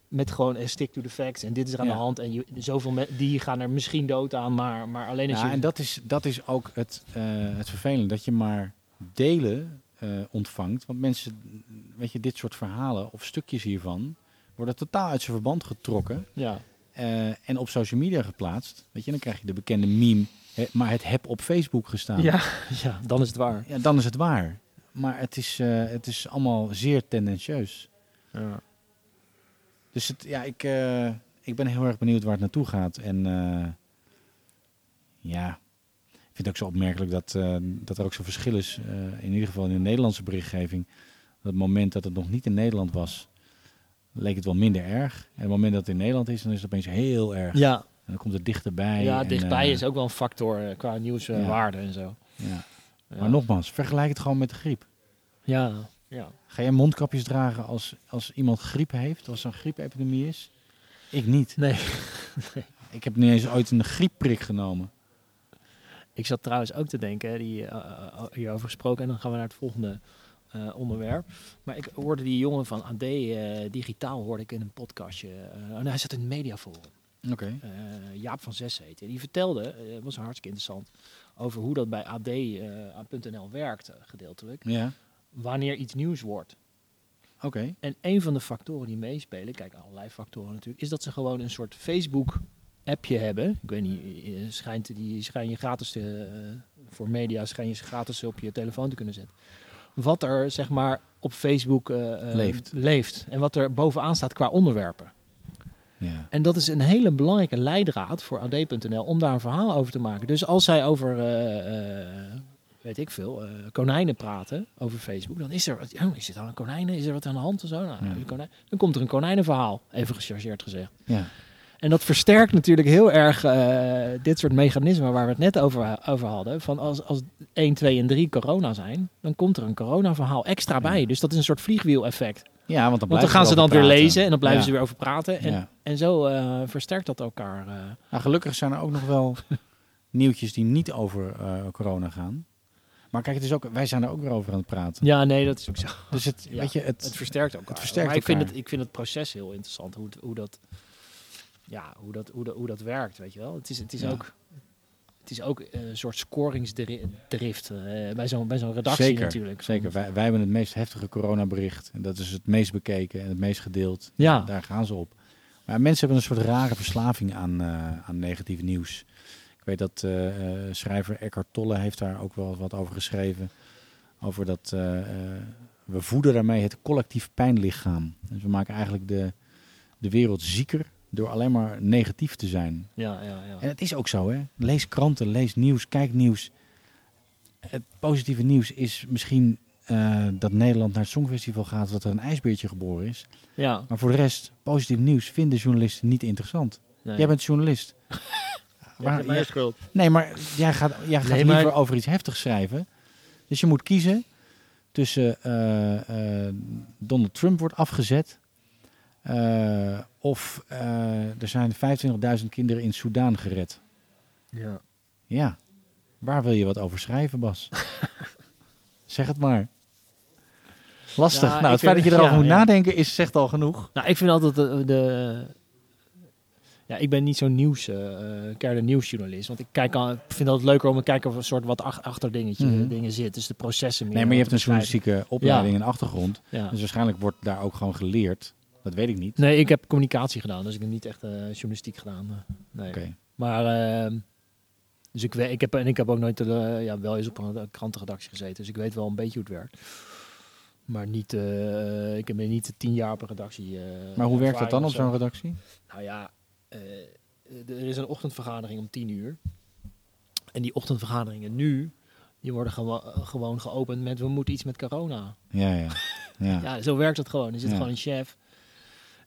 met gewoon eh, stick to the facts en dit is er aan Ja. de hand en je, zoveel die gaan er misschien dood aan, maar, maar alleen als Ja, je en dat is, dat is ook het, eh, het vervelende, dat je maar delen eh, ontvangt. Want mensen, weet je, dit soort verhalen of stukjes hiervan worden totaal uit zijn verband getrokken ja, eh, en op social media geplaatst. Weet je, dan krijg je de bekende meme, maar het heb op Facebook gestaan. ja, [LAUGHS] ja, dan is het waar. Ja, dan is het waar. Maar het is, eh, het is allemaal zeer tendentieus. Ja. Dus het, ja, ik, ik ben heel erg benieuwd waar het naartoe gaat. En ja, vind het ook zo opmerkelijk dat, eh, dat er ook zo'n verschil is. eh, in ieder geval in de Nederlandse berichtgeving. Op het moment dat het nog niet in Nederland was, leek het wel minder erg. En het moment dat het in Nederland is, dan is het opeens heel erg. Ja, En dan komt het dichterbij. ja, en, dichtbij eh, is ook wel een factor qua nieuwswaarde en zo. Ja. Ja. Maar nogmaals, vergelijk het gewoon met de griep. Ja, ja. Ga jij mondkapjes dragen als, als iemand griep heeft, als er een griepepidemie is? Ik niet. Nee. Ik heb niet eens ooit een griepprik genomen. Ik zat trouwens ook te denken, die, eh, eh, hierover gesproken, en dan gaan we naar het volgende eh, onderwerp. Maar ik hoorde die jongen van AD eh, Digitaal, hoorde ik in een podcastje. eh, en hij zat in het mediaforum. Eh, Jaap van Zes heette. Die vertelde, eh was hartstikke interessant, over hoe dat bij AD.nl werkt, eh, gedeeltelijk. Ja. Wanneer iets nieuws wordt. Oké. En een van de factoren die meespelen, kijk, allerlei factoren natuurlijk, is dat ze gewoon een soort Facebook-appje hebben. Ik weet niet, eh, schijnt, die schijn je gratis te, eh, voor media schijn je ze gratis op je telefoon te kunnen zetten. Wat er zeg maar op Facebook eh, eh, Leeft. leeft en wat er bovenaan staat qua onderwerpen. Ja. En dat is een hele belangrijke leidraad voor AD.nl om daar een verhaal over te maken. Dus als zij over, eh, eh, weet ik veel, eh, konijnen praten over Facebook, dan is er, wat- oh, is er dan een konijnen? Is er wat aan de hand en zo? Nou, Ja. een konijn- dan komt er een konijnenverhaal, even gechargeerd gezegd. Ja. En dat versterkt natuurlijk heel erg eh, dit soort mechanismen waar we het net over, over hadden. Van als, als 1, 2 en 3 corona zijn, dan komt er een coronaverhaal extra bij. Dus dat is een soort vliegwiel-effect. Ja, want dan, Want dan gaan ze dan weer lezen en dan blijven Ja. ze weer over praten. En, Ja. en zo eh, versterkt dat elkaar. eh. Nou, gelukkig zijn er ook nog wel [LAUGHS] nieuwtjes die niet over corona gaan. Maar kijk, het is ook, wij zijn er ook weer over aan het praten. Ja, nee, dat is ook zo. Dus het, Ja. weet je, het, Het versterkt elkaar. het versterkt maar ik vind het, ik vind het proces heel interessant. Hoe, hoe dat, ja, hoe dat, hoe dat, hoe dat werkt, weet je wel. Het is, het is Ja. ook, het is ook eh, een soort scoringsdrift eh, bij zo'n bij zo'n redactie zeker, natuurlijk. zeker. Wij, wij hebben het meest heftige coronabericht. En dat is het meest bekeken en het meest gedeeld. Ja. Daar gaan ze op. Maar mensen hebben een soort rare verslaving aan, uh, aan negatief nieuws. Ik weet dat uh, schrijver Eckhart Tolle heeft daar ook wel wat over geschreven. Over dat we voeden daarmee het collectief pijnlichaam. Dus we maken eigenlijk de, de wereld zieker door alleen maar negatief te zijn. Ja, ja, ja. En het is ook zo, hè? Lees kranten, lees nieuws, kijk nieuws. Het positieve nieuws is misschien uh, dat Nederland naar het Songfestival gaat, dat er een ijsbeertje geboren is. Ja. Maar voor de rest, positief nieuws vinden journalisten niet interessant. Nee. Jij bent journalist. [LAUGHS] Waar, jij, schuld. Nee, maar jij gaat, jij gaat Nee, liever maar- over iets heftigs schrijven. Dus je moet kiezen tussen eh, eh, Donald Trump wordt afgezet. Eh, of eh, er zijn 25.000 kinderen in Soudaan gered. Ja. Ja, waar wil je wat over schrijven, Bas? [LAUGHS] zeg het maar. Lastig. Ja, nou, het feit dat je erover ja, moet ja. nadenken is zegt al genoeg. Nou, ik vind altijd de... de ja, ik ben niet zo'n nieuws, eh eh, keiharde nieuwsjournalist. Want ik kijk al, ik vind het leuker om te kijken of er een soort wat ach- achter dingetje, Mhm. dingen zit. Dus de processen meer. Nee, maar je hebt een journalistieke opleiding en achtergrond. Ja. Dus waarschijnlijk wordt daar ook gewoon geleerd. Dat weet ik niet. Nee, ik heb communicatie gedaan, dus ik heb niet echt eh, journalistiek gedaan. eh, nee. Maar, ehm, dus ik, weet, ik, heb, en ik heb ook nooit, eh, ja, wel eens op een krantenredactie gezeten, dus ik weet wel een beetje hoe het werkt. Maar niet, ik heb niet tien jaar op een redactie. Maar hoe werkt dat dan op zo'n redactie? Nou ja, er is een ochtendvergadering om tien uur. En die ochtendvergaderingen nu, die worden gewo- gewoon geopend met we moeten iets met corona. Ja, ja. ja. [LAUGHS] Ja, zo werkt het gewoon. Er zit Ja. gewoon een chef.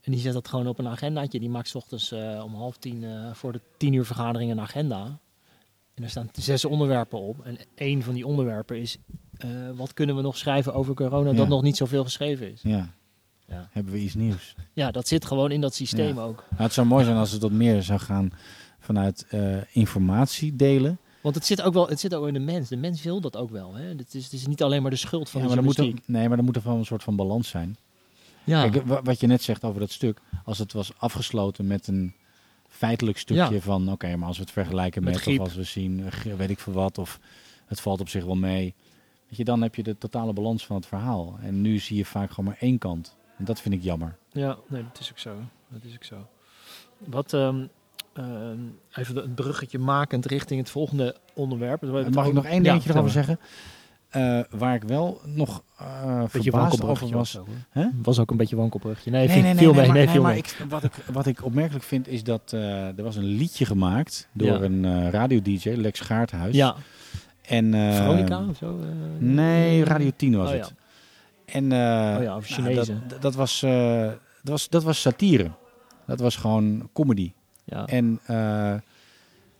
En die zet dat gewoon op een agendaatje. Die maakt 's ochtends eh, om half tien eh, voor de tien uur vergadering een agenda. En er staan zes onderwerpen op. En één van die onderwerpen is... eh, wat kunnen we nog schrijven over corona Ja. dat nog niet zoveel geschreven is? ja. Ja. Hebben we iets nieuws? Ja, dat zit gewoon in dat systeem Ja. ook. Nou, het zou mooi zijn als het wat meer zou gaan vanuit eh, informatie delen. Want het zit ook wel het zit ook in de mens. De mens wil dat ook wel. Hè? Het, is, het is niet alleen maar de schuld van Ja, de maar er moet er, nee, maar er moet er wel een soort van balans zijn. Ja, Kijk, wat je net zegt over dat stuk. Als het was afgesloten met een feitelijk stukje Ja. van... Oké, maar als we het vergelijken Met of als we zien, eh, weet ik veel wat... of het valt op zich wel mee. Weet je, dan heb je de totale balans van het verhaal. En nu zie je vaak gewoon maar één kant. En dat vind ik jammer. Ja, nee, dat is ook zo. Dat is ook zo. Wat, ehm, ehm, even het bruggetje makend richting het volgende onderwerp. Mag ik nog één Ja, dingetje erover vertel zeggen? Eh, waar ik wel nog. Beetje verbaasd over was... was. Was ook een beetje wankelbruggetje. Nee, Nee, viel, nee, mee. maar, nee, nee, viel maar mee. ik, wat, ik, wat ik opmerkelijk vind is dat eh, er was een liedje gemaakt door Ja. een radio-dj, Lex Gaarthuis. Ja, En, Veronica of zo? Nee, Radio 10 was Oh, het. ja. En Oh ja, of nou, Chinezen. dat, dat, was, dat, was, dat was satire. Dat was gewoon comedy. Ja. En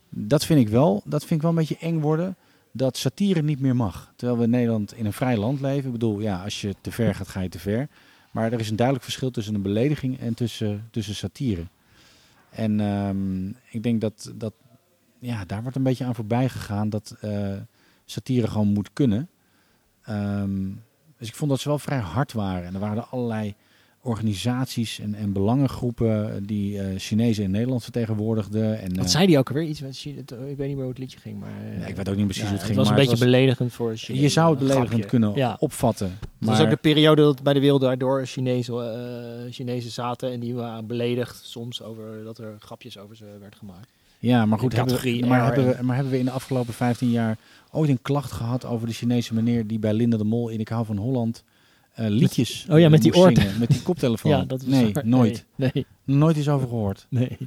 dat vind ik wel, dat vind ik wel een beetje eng worden. Dat satire niet meer mag. Terwijl we in Nederland in een vrij land leven. Ik bedoel, ja, als je te ver gaat, ga je te ver. Maar er is een duidelijk verschil tussen een belediging en tussen, tussen satire. En ehm, ik denk dat, dat ja, daar wordt een beetje aan voorbij gegaan dat eh, satire gewoon moet kunnen. Ehm, dus ik vond dat ze wel vrij hard waren. En er waren er allerlei organisaties en, en belangengroepen die eh Chinezen in Nederland vertegenwoordigden. En, Wat eh, zei die ook alweer? Iets met China? Ik weet niet meer hoe het liedje ging. Maar, eh, nee, ik weet ook niet precies ja, hoe het ging. was een beetje beledigend voor Chinezen. je zou het beledigend grapje. kunnen Ja. opvatten. Het Maar, was ook de periode dat bij de wereld daardoor Chinezen, eh, Chinezen zaten en die waren beledigd soms over dat er grapjes over ze werd gemaakt. ja, maar goed, hebben we, maar, hebben we, maar hebben we in de afgelopen 15 jaar ooit een klacht gehad over de Chinese meneer die bij Linda de Mol in Ik hou van Holland eh, liedjes oh ja, met die moest oor- zingen, met die koptelefoon? [LAUGHS] Ja, dat nee, waar. nooit. [LAUGHS] Nee, nee, Nooit iets over gehoord. nee.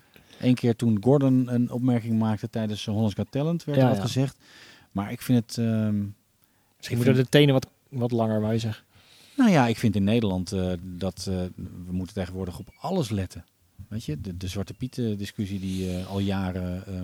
Eén keer toen Gordon een opmerking maakte tijdens Hollands Got Talent, werd Ja, er wat ja. gezegd. Maar ik vind het... ehm, Misschien moeten de tenen wat, wat langer, zeggen. Nou ja, ik vind in Nederland eh, dat eh, we moeten tegenwoordig op alles letten. Weet je, de, de Zwarte Pieten discussie die eh, al jaren eh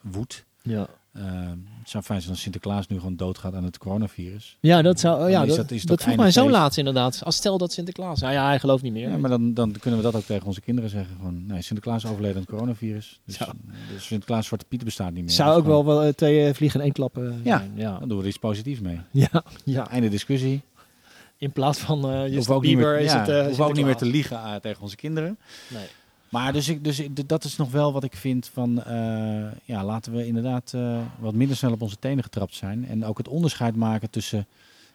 woedt. Ja, Eh, het zou fijn zijn als Sinterklaas nu gewoon doodgaat aan het coronavirus. ja dat zou. ja, is dat, is dat, dat vroeg mijn zoon laatst inderdaad. Als stel dat Sinterklaas. Nou ja, hij gelooft niet meer. Ja, maar dan, dan kunnen we dat ook tegen onze kinderen zeggen. Gewoon, nee, Sinterklaas overleden aan het coronavirus. Dus, Zo. dus Sinterklaas Zwarte Pieten bestaat niet meer. zou Dat ook gewoon- wel, wel eh, twee eh, vliegen in één klap eh, Ja. Ja. Dan doen we er iets positiefs mee. [LAUGHS] Ja, ja. Einde discussie. In plaats van eh Hoeven Justin ook niet Bieber meer, is ja, het. eh hoeven ook niet meer te liegen tegen onze kinderen. Nee. Maar dus, ik, dus ik- dat is nog wel wat ik vind van, eh, ja, laten we inderdaad eh, wat minder snel op onze tenen getrapt zijn. En ook het onderscheid maken tussen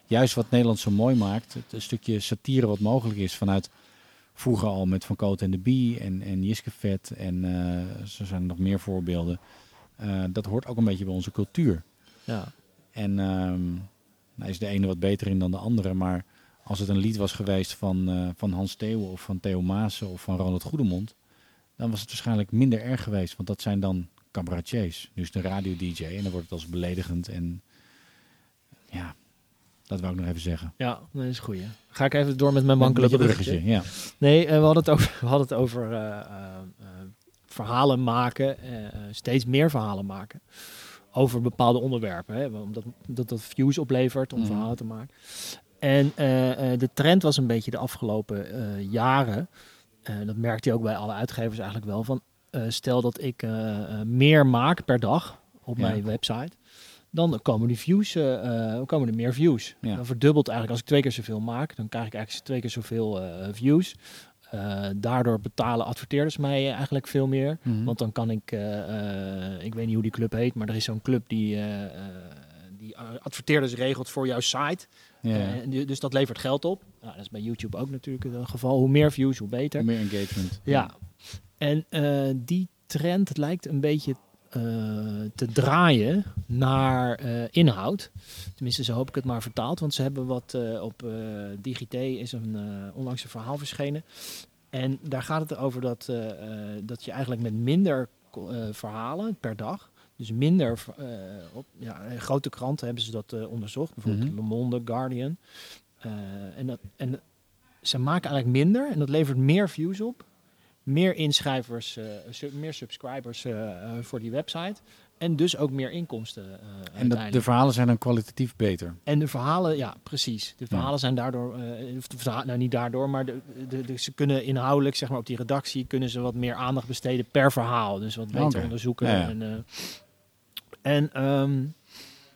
juist wat Nederland zo mooi maakt, het een stukje satire wat mogelijk is vanuit vroeger al met Van Cote en de Bie en, en Jiske Vet en uh, zo zijn er nog meer voorbeelden. Dat hoort ook een beetje bij onze cultuur. Ja. En um, nou is de ene wat beter in dan de andere, maar als het een lied was geweest van, van Hans Theeuwen of van Theo Maassen of van Ronald Goedemond, dan was het waarschijnlijk minder erg geweest. Want dat zijn dan cabaretiers. Nu is een radio-dj en dan wordt het als beledigend en ja, dat wou ik nog even zeggen. Ja, dat is goed. Ga ik even door met mijn wankele bruggetje. bruggetje. Ja. Nee, uh, we hadden het over, [LAUGHS] we hadden het over uh, uh, verhalen maken, steeds meer verhalen maken over bepaalde onderwerpen. Hè, omdat dat, dat views oplevert om Mhm. verhalen te maken. En de trend was een beetje de afgelopen jaren, dat merkte je ook bij alle uitgevers eigenlijk wel, van stel dat ik meer maak per dag op Ja. mijn website, dan komen die views, komen er meer views. Ja. Dan verdubbelt eigenlijk als ik twee keer zoveel maak, dan krijg ik eigenlijk twee keer zoveel views. Uh, daardoor betalen adverteerders mij eigenlijk veel meer. Mhm. Want dan kan ik, uh, ik weet niet hoe die club heet, maar er is zo'n club die, die adverteerders regelt voor jouw site. Uh, dus dat levert geld op. Nou, dat is bij YouTube ook natuurlijk het geval. Hoe meer views, hoe beter. Hoe meer engagement. Ja. En uh, die trend lijkt een beetje uh, te draaien naar uh, inhoud. Tenminste, zo hoop ik het maar vertaald. Want ze hebben wat uh, op DigiT is een onlangs een verhaal verschenen. En daar gaat het over dat, dat je eigenlijk met minder verhalen per dag. Dus minder op ja, grote kranten hebben ze dat onderzocht. Bijvoorbeeld Mhm. Le Monde, Guardian. en, dat, en ze maken eigenlijk minder en dat levert meer views op meer inschrijvers, meer subscribers voor die website. En dus ook meer inkomsten. uh, en dat, de verhalen zijn dan kwalitatief beter. En de verhalen, ja, precies. De verhalen ja. zijn daardoor, uh, nou niet daardoor, maar de, de, de, ze kunnen inhoudelijk, zeg maar op die redactie, kunnen ze wat meer aandacht besteden per verhaal. Dus wat beter Okay. onderzoeken. Ja, ja. En, uh, en um,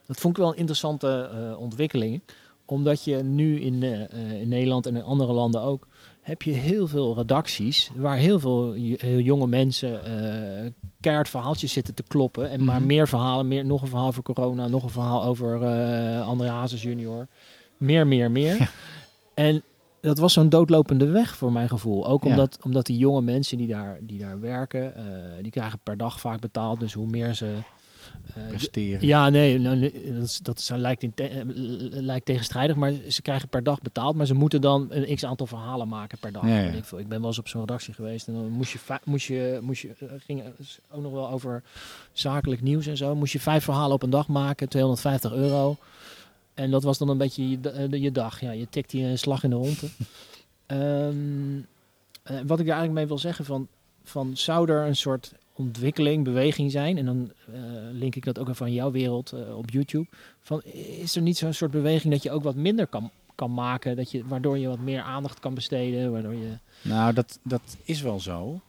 dat vond ik wel een interessante uh, ontwikkeling. Omdat je nu in, uh, in Nederland en in andere landen ook heb je heel veel redacties waar heel veel heel jonge mensen uh, keihard verhaaltjes zitten te kloppen. En Mhm. maar meer verhalen, meer, nog een verhaal over corona, nog een verhaal over André Hazes junior. Meer, meer, meer. Ja. En dat was zo'n doodlopende weg voor mijn gevoel. Ook Ja. omdat, omdat die jonge mensen die daar, die daar werken, uh, die krijgen per dag vaak betaald. Dus hoe meer ze... Presteren. ja, nee, nou, dat, is, dat is, lijkt, in te, eh, lijkt tegenstrijdig, maar ze krijgen per dag betaald. Maar ze moeten dan een x aantal verhalen maken per dag. Ja, ja. Ik, veel. ik ben wel eens op zo'n redactie geweest en dan moest je, moest je, moest je uh, ging ook nog wel over zakelijk nieuws en zo. Moest je vijf verhalen op een dag maken, 250 euro. En dat was dan een beetje je, je dag. Ja, je tikt hier een slag in de ronde. [LAUGHS] um, uh, wat ik daar eigenlijk mee wil zeggen van, van zou er een soort ontwikkeling, beweging zijn. En dan uh, link ik dat ook even aan jouw wereld uh, op YouTube. Van, is er niet zo'n soort beweging dat je ook wat minder kan, kan maken? Dat je, waardoor je wat meer aandacht kan besteden? Waardoor je... Nou, dat, dat is wel zo.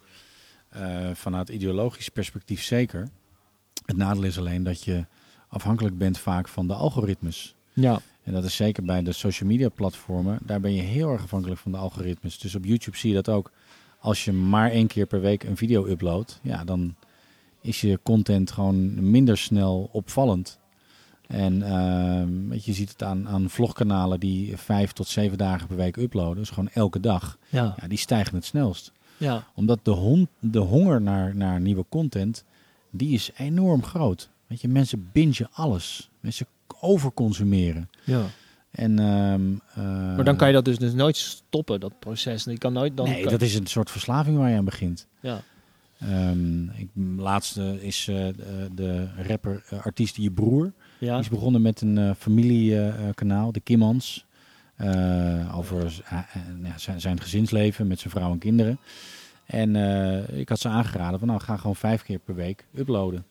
Uh, vanuit ideologisch perspectief zeker. Het nadeel is alleen dat je afhankelijk bent vaak van de algoritmes. Ja. En dat is zeker bij de social media platformen. Daar ben je heel erg afhankelijk van de algoritmes. Dus op YouTube zie je dat ook als je maar één keer per week een video uploadt, ja, dan is je content gewoon minder snel opvallend. En uh, weet je, je ziet het aan, aan vlogkanalen die vijf tot zeven dagen per week uploaden, dus gewoon elke dag. Ja. ja die stijgen het snelst. Ja. Omdat de, hon, de honger naar, naar nieuwe content, die is enorm groot. Weet je, mensen bingen alles. Mensen overconsumeren. Ja. En, um, uh, maar dan kan je dat dus, dus nooit stoppen, dat proces. Je kan nooit dan nee, kan... dat is een soort verslaving waar je aan begint. Ja. Um, ik, laatste is uh, de, rapper, uh, artiest Je Broer. Ja. Die is begonnen met een familiekanaal, de Kimmans. over zijn, zijn gezinsleven met zijn vrouw en kinderen. En ik had ze aangeraden van nou, ga gewoon vijf keer per week uploaden.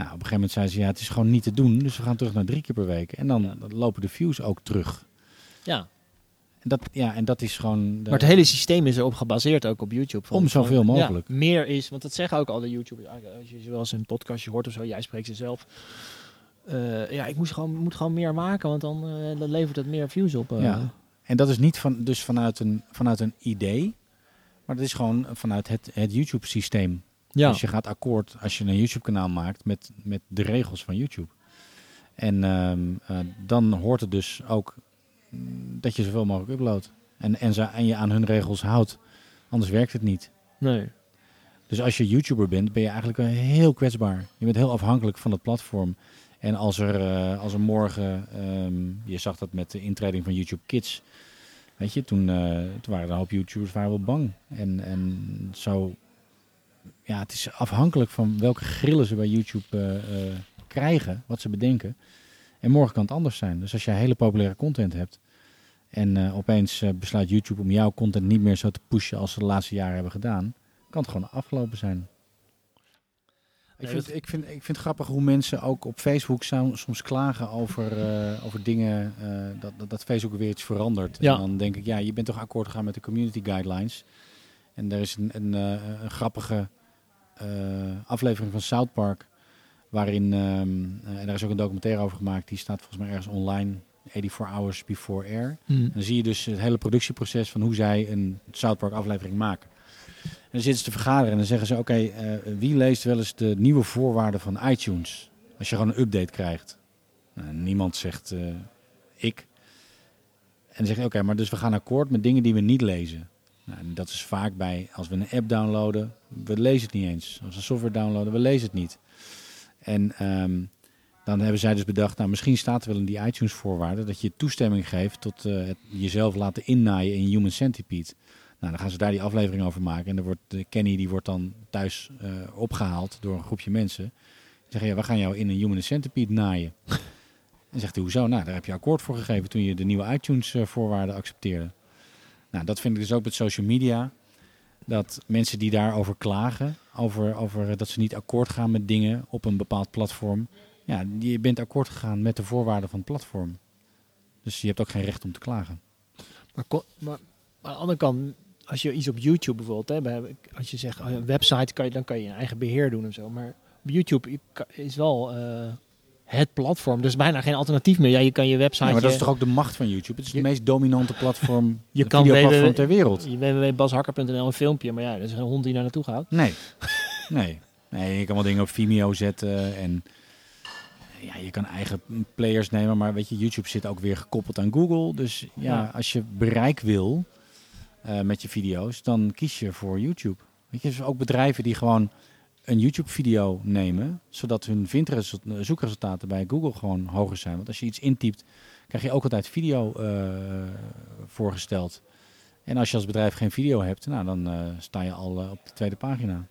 Nou, op een gegeven moment zei ze, ja, het is gewoon niet te doen. Dus we gaan terug naar drie keer per week. En dan, ja. lopen de views ook terug. Ja. En dat, ja, en dat is gewoon... De... Maar het hele systeem is erop gebaseerd, ook op YouTube. Om zoveel mogelijk. Ja, meer is, want dat zeggen ook al de YouTubers. Als je wel eens een podcastje hoort of zo, jij spreekt ze zelf. Uh, ja, ik moet gewoon, moet gewoon meer maken, want dan, uh, dan levert het meer views op. Uh. Ja. En dat is niet van, dus vanuit een, vanuit een idee, maar dat is gewoon vanuit het, het YouTube-systeem. Ja. Dus je gaat akkoord als je een YouTube-kanaal maakt met, met de regels van YouTube. En um, uh, dan hoort het dus ook mm, dat je zoveel mogelijk uploadt. En, en, en je aan hun regels houdt. Anders werkt het niet. Nee. Dus als je YouTuber bent, ben je eigenlijk heel kwetsbaar. Je bent heel afhankelijk van het platform. En als er, eh, als er morgen, ehm, je zag dat met de intreding van YouTube Kids. Weet je, toen, eh, toen waren er een hoop YouTubers waren wel bang. En, en zo, ja, het is afhankelijk van welke grillen ze bij YouTube eh, eh, krijgen, wat ze bedenken. En morgen kan het anders zijn. Dus als jij hele populaire content hebt en eh, opeens besluit YouTube om jouw content niet meer zo te pushen als ze de laatste jaren hebben gedaan, kan het gewoon afgelopen zijn. Ik vind, ik, vind, ik vind het grappig hoe mensen ook op Facebook soms klagen over, over dingen, dat, dat, Facebook weer iets verandert. Ja. En dan denk ik, ja, je bent toch akkoord gegaan met de community guidelines. En er is een, een, een grappige aflevering van South Park, waarin, ehm, eh, en daar is ook een documentaire over gemaakt, die staat volgens mij ergens online, 84 Hours Before Air. Hm. Dan zie je dus het hele productieproces van hoe zij een South Park aflevering maken. En dan zitten ze te vergaderen en dan zeggen ze, oké, eh, wie leest wel eens de nieuwe voorwaarden van iTunes? Als je gewoon een update krijgt. Nou, niemand zegt eh, ik. En dan zeg je, oké, maar dus we gaan akkoord met dingen die we niet lezen. Nou, en dat is vaak bij, als we een app downloaden, we lezen het niet eens. Als we software downloaden, we lezen het niet. En ehm, dan hebben zij dus bedacht, nou misschien staat er wel in die iTunes voorwaarden dat je toestemming geeft tot eh, het jezelf laten innaaien in Human Centipede. Nou, dan gaan ze daar die aflevering over maken. En dan wordt de Kenny die wordt dan thuis eh, opgehaald door een groepje mensen. Die zeggen, ja, we gaan jou in een Human Centipede naaien. [LAUGHS] en zegt hij, hoezo? Nou, daar heb je akkoord voor gegeven toen je de nieuwe iTunes eh, voorwaarden accepteerde. Nou, dat vind ik dus ook met social media. Dat mensen die daarover klagen, over, over dat ze niet akkoord gaan met dingen op een bepaald platform. Ja, je bent akkoord gegaan met de voorwaarden van het platform. Dus je hebt ook geen recht om te klagen. Maar, maar, aan de andere kant, als je iets op YouTube bijvoorbeeld, bij- als je zegt oh, een website, kan je, dan kan je je eigen beheer doen en zo. Maar op YouTube is wel eh, het platform, dus bijna geen alternatief meer. Ja, je kan je website. Ja, maar dat is toch ook de macht van YouTube? Het is Je- het meest dominante platform, [LAUGHS] Je kan videoplatform www ter wereld. www.bashakker.nl een filmpje, maar ja, dat is een hond die naar naartoe gaat. Nee. [LAUGHS] nee. Nee, je kan wel dingen op Vimeo zetten en ja, je kan eigen players nemen, maar weet je, YouTube zit ook weer gekoppeld aan Google. Dus ja, Ja. als je bereik wil eh, met je video's, dan kies je voor YouTube. Weet je, dus ook bedrijven die gewoon een YouTube-video nemen, zodat hun vindresul- zoekresultaten bij Google gewoon hoger zijn. Want als je iets intypt, krijg je ook altijd video eh, voorgesteld. En als je als bedrijf geen video hebt, nou, dan eh, sta je al eh, op de tweede pagina.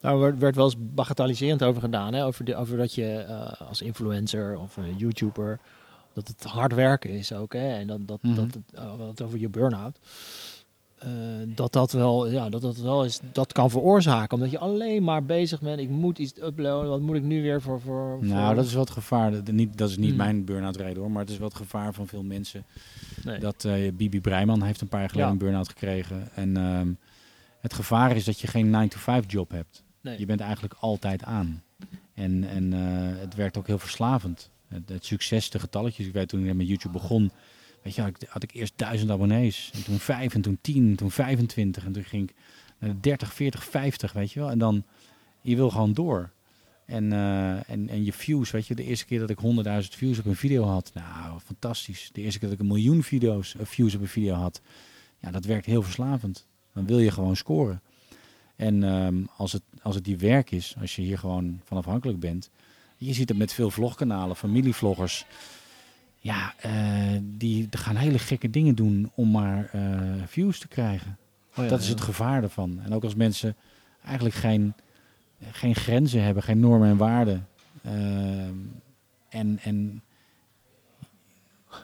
Daar werd, werd wel eens bagatelliserend over gedaan, hè? Over, de, over dat je eh, als influencer of eh, YouTuber, dat het hard werken is ook, hè? En dat, dat, Mhm. dat het over je burn-out. Eh, dat dat wel, ja, dat dat wel is, dat kan veroorzaken. Omdat je alleen maar bezig bent, ik moet iets uploaden, wat moet ik nu weer voor... voor, Nou, dat is het gevaar. Dat, niet, dat is niet Hmm. mijn burn-out reden hoor, maar het is wel het gevaar van veel mensen. Nee. Dat eh, Bibi Breiman heeft een paar jaar geleden Ja. een burn-out gekregen. En ehm, het gevaar is dat je geen 9-to-5 job hebt. Nee. Je bent eigenlijk altijd aan. En, en eh, het werkt ook heel verslavend. Het, het succes, de getalletjes. Ik weet toen ik met YouTube begon, weet je, had ik, had ik eerst duizend abonnees. En toen vijf, en toen tien, en toen 25. En toen ging ik naar de 30, 40, 50, weet je wel. En dan, je wil gewoon door. En, eh, en, en je views, weet je, de eerste keer dat ik 100.000 views op een video had, nou, fantastisch. De eerste keer dat ik een miljoen video's, eh, views op een video had, ja, dat werkt heel verslavend. Dan wil je gewoon scoren. En ehm, als, het, als het die werk is, als je hier gewoon van afhankelijk bent, je ziet het met veel vlogkanalen, familievloggers, ja, eh, die gaan hele gekke dingen doen om maar eh, views te krijgen. Oh ja, dat is het gevaar ervan. En ook als mensen eigenlijk geen, geen grenzen hebben, geen normen en waarden. ehm, en, en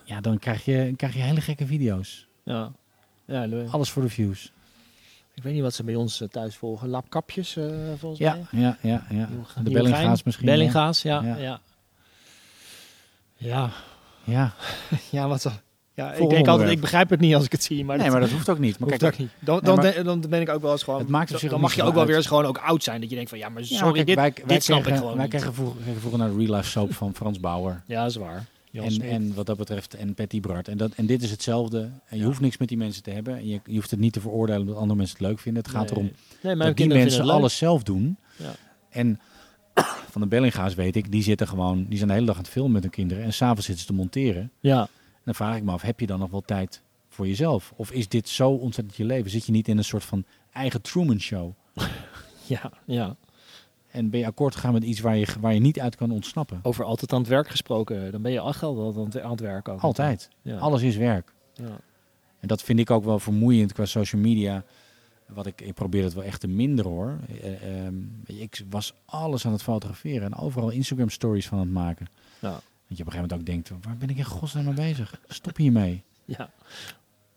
ja, dan krijg je, krijg je hele gekke video's. Ja. Ja, Alles voor de views. ik weet niet wat ze bij ons eh, thuis volgen. Lapkapjes, volgens Ja, mij. ja, ja, ja. De Bellinga's misschien. ja. Ja. Ja, ja. Ja, [LAUGHS] ja wat zo. Ja, ik denk altijd, ik begrijp het niet als ik het zie. Maar nee, dat, maar dat hoeft ook niet. Maar hoeft kijk, ook niet. Dan, Nee, dan, maar- dan ben ik ook wel eens gewoon... Het maakt dan- zich dan mag je ook wel weer eens gewoon ook oud zijn. Dat je denkt van, ja, maar sorry, kijk, dit, wij, dit wij snap kregen, ik gewoon Wij kregen vroeger, naar de Real Life Soap van Frans Bauer. [LAUGHS] Ja, dat is waar. En, en wat dat betreft, en Patty Bart. En, dat, en dit is hetzelfde. En je Ja. hoeft niks met die mensen te hebben. En je, je hoeft het niet te veroordelen omdat andere mensen het leuk vinden. Het gaat Nee. erom Nee, dat die mensen alles zelf doen. Ja. En [COUGHS] van de Bellinga's weet ik, die zitten gewoon, die zijn de hele dag aan het filmen met hun kinderen. En s'avonds zitten ze te monteren. Ja, En dan vraag ik me af, heb je dan nog wel tijd voor jezelf? Of is dit zo ontzettend je leven? Zit je niet in een soort van eigen Truman Show? [LAUGHS] Ja, ja. En ben je akkoord gegaan met iets waar je, waar je niet uit kan ontsnappen? Over altijd aan het werk gesproken. Dan ben je altijd aan het- aan het werk ook. Altijd. Ja. Alles is werk. Ja. En dat vind ik ook wel vermoeiend qua social media. Wat ik, ik probeer het wel echt te minderen hoor. Eh, ehm, ik was alles aan het fotograferen en overal Instagram stories van aan het maken. Ja. Dat je op een gegeven moment ook denkt, waar ben ik in godsnaam mee bezig? Stop hiermee. [LAUGHS] Ja.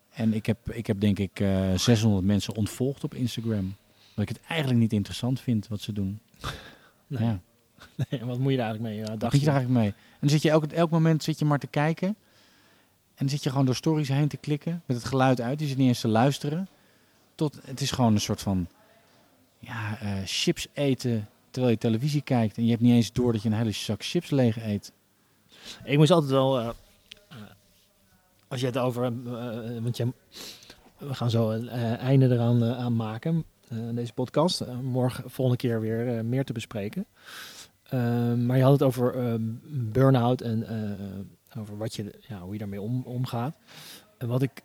En ik heb, ik heb denk ik eh 600 mensen ontvolgd op Instagram. Dat ik het eigenlijk niet interessant vind wat ze doen. [LAUGHS] Nee. Ja. [LAUGHS] Nee, wat moet je daar eigenlijk mee? Ja, Wat dacht moet je? daar eigenlijk mee? En dan zit je elk, elk moment zit je maar te kijken. En dan zit je gewoon door stories heen te klikken. Met het geluid uit. Je zit niet eens te luisteren. Tot, het is gewoon een soort van ja, eh, chips eten terwijl je televisie kijkt. En je hebt niet eens door dat je een hele zak chips leeg eet. Ik moest altijd wel, eh, eh, als je het over, want je, we gaan zo een einde eraan aan maken, deze podcast. Morgen, volgende keer weer meer te bespreken. Eh, maar je had het over eh, burn-out en over wat je, ja, hoe je daarmee om, omgaat. En wat ik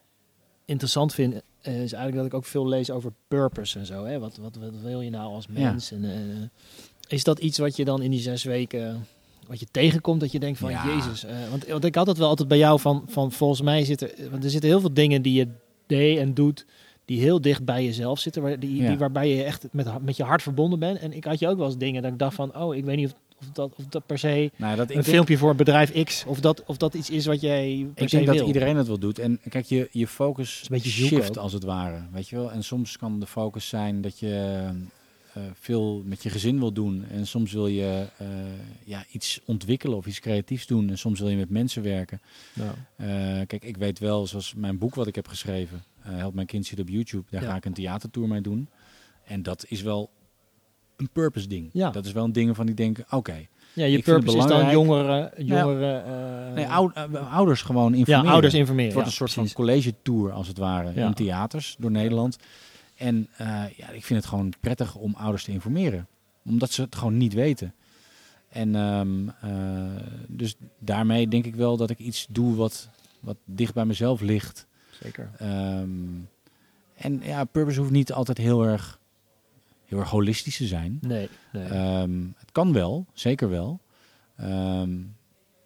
interessant vind, eh, is eigenlijk dat ik ook veel lees over purpose en zo. Hè? Wat, wat, wat wil je nou als Ja. mens? En, eh, is dat iets wat je dan in die zes weken wat je tegenkomt dat je denkt van Ja. Jezus. eh, want, want ik had het wel altijd bij jou van, van volgens mij zitten, want er zitten heel veel dingen die je deed en doet die heel dicht bij jezelf zitten, waar, die, Ja. die, waarbij je echt met, met je hart verbonden bent. En ik had je ook wel eens dingen dat ik dacht van, oh, ik weet niet of, of, dat, of dat per se Nou, dat, een denk- filmpje voor bedrijf X, of dat, of dat iets is wat jij per Ik denk dat wil. iedereen het wel doet. En kijk, je, je focus is een beetje shift als het ware. Weet je wel? En soms kan de focus zijn dat je eh, veel met je gezin wil doen. En soms wil je eh, ja, iets ontwikkelen of iets creatiefs doen. En soms wil je met mensen werken. Nou, Eh, kijk, ik weet wel, zoals mijn boek wat ik heb geschreven, eh, Help Mijn Kind Zit op YouTube. Daar Ja. ga ik een theatertour mee doen. En dat is wel een purpose ding. Ja. Dat is wel een ding waarvan ik denk, oké. ja, je purpose is dan jongeren, jongeren eh, Nee, ou- eh, ouders gewoon ja, informeren. ouders informeren. Het wordt ja, een soort precies. van college tour als het ware Ja. in theaters door Nederland. En eh, ja, ik vind het gewoon prettig om ouders te informeren. Omdat ze het gewoon niet weten. En ehm, eh, dus daarmee denk ik wel dat ik iets doe wat, wat dicht bij mezelf ligt. Zeker. Ehm, en ja, purpose hoeft niet altijd heel erg, heel erg holistisch te zijn. Nee, nee. Ehm, het kan wel, zeker wel. Ehm,